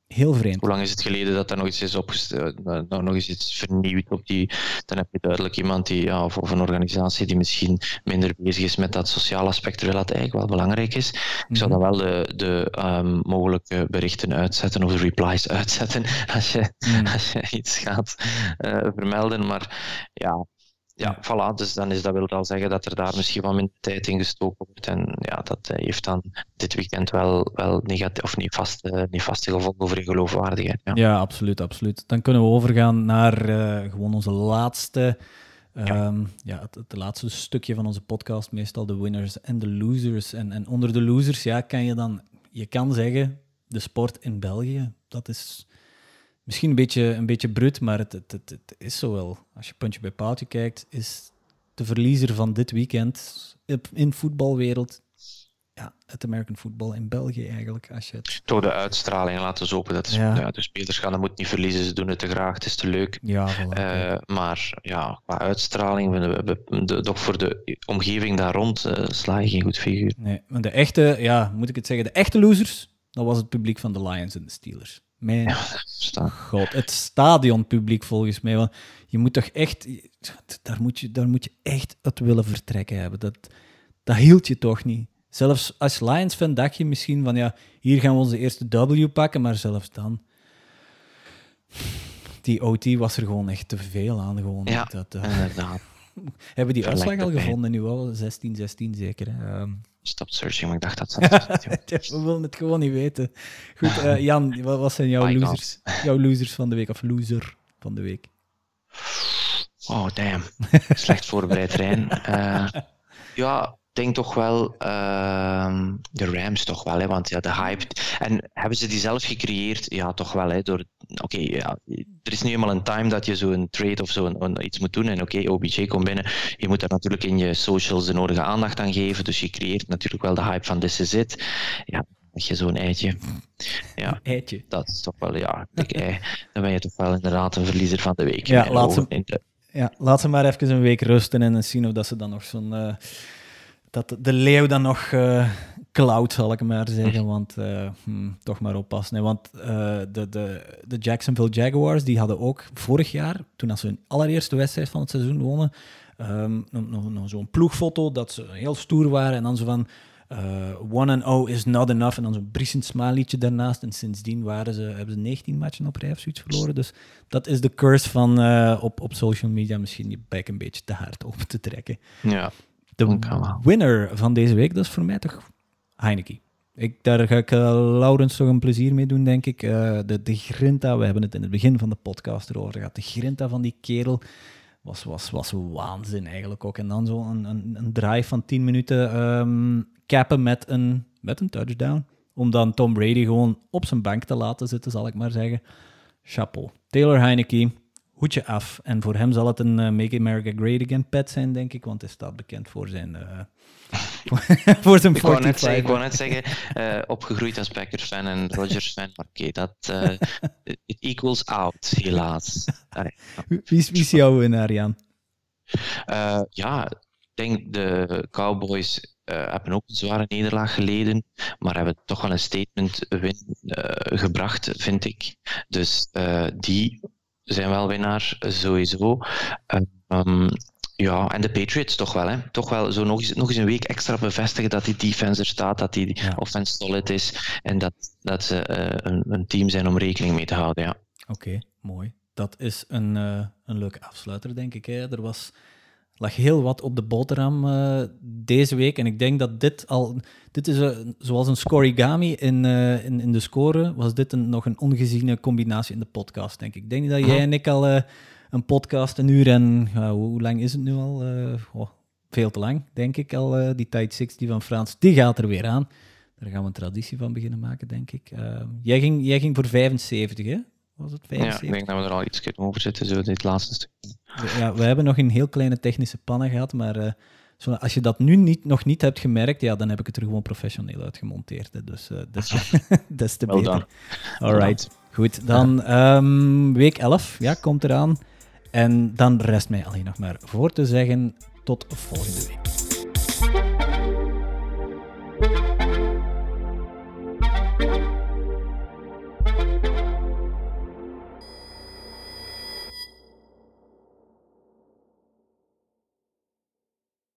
Speaker 2: Heel vreemd.
Speaker 3: Hoe lang is het geleden dat er nog iets is opgesteld, eh, nou, nog eens iets vernieuwd op die, dan heb je duidelijk iemand die, ja, of, een organisatie die misschien minder bezig is met dat sociale aspect, terwijl dat eigenlijk wel belangrijk is. Ik zou mhm. dan wel de, de um, mogelijke berichten uitzetten of de replies [laughs] uitzetten als je, mm. als je iets gaat uh, vermelden. Maar ja, ja, voilà. Dus dan is dat wil al zeggen dat er daar misschien wat minder tijd in gestoken wordt. En ja, dat eh, heeft dan dit weekend wel, wel negatief of niet vast, uh, niet vaste gevolgen voor je geloofwaardigheid. Ja.
Speaker 2: ja, absoluut, absoluut. Dan kunnen we overgaan naar uh, gewoon onze laatste. Ja. Um, ja, het, het, laatste stukje van onze podcast, meestal de winners en de losers. En, en onder de losers, ja, kan je dan, je kan zeggen, de sport in België, dat is Misschien een beetje, een beetje brut, maar het, het, het, het is zo wel. Als je puntje bij paaltje kijkt, is de verliezer van dit weekend in voetbalwereld ja, het American football in België eigenlijk. Als je het...
Speaker 3: Door de uitstraling laten ze hopen dat de, ja. de spelers gaan, dat moet niet verliezen, ze doen het te graag, het is te leuk.
Speaker 2: Ja,
Speaker 3: uh, maar ja, qua uitstraling, we, we, de, toch voor de omgeving daar rond uh, sla je geen goed figuur.
Speaker 2: Nee, maar de echte, ja, moet ik het zeggen, de echte losers, dat was het publiek van de Lions en de Steelers. Mijn
Speaker 3: Ja,
Speaker 2: god, het stadionpubliek volgens mij. Want je moet toch echt, daar moet je, daar moet je echt het willen vertrekken hebben. Dat, dat hield je toch niet. Zelfs als Lions-fan dacht je misschien van ja, hier gaan we onze eerste W pakken, maar zelfs dan. Die OT was er gewoon echt te veel aan. Gewoon.
Speaker 3: Ja.
Speaker 2: Dat, eh,
Speaker 3: Inderdaad. [laughs]
Speaker 2: hebben die uitslag al gevonden nu al? 16-16 zeker. Hè? Ehm,
Speaker 3: Stop searching, maar ik dacht dat dat... [laughs]
Speaker 2: we willen het gewoon niet weten. Goed, eh, Jan, wat, wat zijn jouw losers, jouw losers van de week? Of loser van de week?
Speaker 3: Oh, damn. Slecht voorbereid, Rijn. [laughs] Eh, ja, denk toch wel ehm, de Rams toch wel, hè, want ja, de hype... En hebben ze die zelf gecreëerd? Ja, toch wel. Hè, door... Oké, ja, er is nu eenmaal een time dat je zo'n trade of zo een- een- iets moet doen. En oké, OBJ komt binnen. Je moet daar natuurlijk in je socials de nodige aandacht aan geven. Dus je creëert natuurlijk wel de hype van this is it. Ja, heb je zo'n eitje. Ja, [laughs]
Speaker 2: Eitje.
Speaker 3: dat is toch wel, ja, ei. Dan ben je toch wel inderdaad een verliezer van de week.
Speaker 2: Ja, laat ze- Ja, laat ze maar even een week rusten en zien of dat ze dan nog zo'n... eh, dat de leeuw dan nog eh cloud, zal ik maar zeggen. Want eh, hm, toch maar oppassen. Hè. Want eh, de, de, de Jacksonville Jaguars, die hadden ook vorig jaar, toen als ze hun allereerste wedstrijd van het seizoen wonnen, ehm, nog, nog, zo'n ploegfoto dat ze heel stoer waren. En dan zo van... one and oh is not enough. En dan zo'n briesend smalietje daarnaast. En sindsdien waren ze, hebben ze 19 matchen op rij of zoiets verloren. Dus dat is de curse van op, op social media misschien je bek een beetje te hard open te trekken.
Speaker 3: ja.
Speaker 2: De winner van deze week, dat is voor mij toch Heineken. Ik, daar ga ik eh, Laurens toch een plezier mee doen, denk ik. Eh, de, de grinta, we hebben het in het begin van de podcast erover gehad. De grinta van die kerel was, was, was waanzin eigenlijk ook. En dan zo een, een, een drive van 10 minuten ehm cappen met een, met een touchdown. Om dan Tom Brady gewoon op zijn bank te laten zitten, zal ik maar zeggen. Chapeau. Taylor Heineke, hoedje af. En voor hem zal het een eh, Make America Great Again pet zijn, denk ik. Want hij staat bekend voor zijn... eh, [laughs] voor zijn
Speaker 3: Ik wou net
Speaker 2: 45.
Speaker 3: zeggen, ik wou net zeggen eh, opgegroeid als Packers-fan en Rodgers-fan, maar oké, dat it equals out, helaas. Allee.
Speaker 2: Wie, is- wie is jouw winnaar, Jan?
Speaker 3: Ja, ik denk de Cowboys hebben ook een zware nederlaag geleden, maar hebben toch wel een statement win gebracht, vind ik. Dus die zijn wel winnaar, sowieso. Ehm, ja, en de Patriots toch wel, hè. Toch wel zo nog eens, nog eens een week extra bevestigen dat die defense er staat, dat die
Speaker 2: Ja.
Speaker 3: offense solid is en dat, dat ze eh, een, een team zijn om rekening mee te houden, ja.
Speaker 2: Oké, mooi. Dat is een, eh, een leuke afsluiter, denk ik. Hè. Er was, lag heel wat op de boterham eh, deze week. En ik denk dat dit al... Dit is eh, zoals een scorigami in, eh, in, in de score, was dit een, nog een ongeziene combinatie in de podcast, denk ik. Ik denk dat jij en ik al een podcast, een uur en... hoe, hoe lang is het nu al? Oh, veel te lang, denk ik al. die Tide 60 van Frans, die gaat er weer aan. Daar gaan we een traditie van beginnen maken, denk ik. Eh, jij, ging, jij ging voor 75, hè? Was het
Speaker 3: Ja,
Speaker 2: 75?
Speaker 3: ik denk dat we er al iets kunnen over zitten, zo dit laatste stuk.
Speaker 2: Ja, we hebben nog een heel kleine technische pannen gehad, maar eh, zo, als je dat nu niet, nog niet hebt gemerkt, ja, dan heb ik het er gewoon professioneel uitgemonteerd. Hè. Dus eh des, [laughs] [laughs] des te beter.
Speaker 3: done.
Speaker 2: Alright, goed. Dan ehm, week 11 ja, komt eraan. En dan rest mij alleen nog maar voor te zeggen tot volgende week.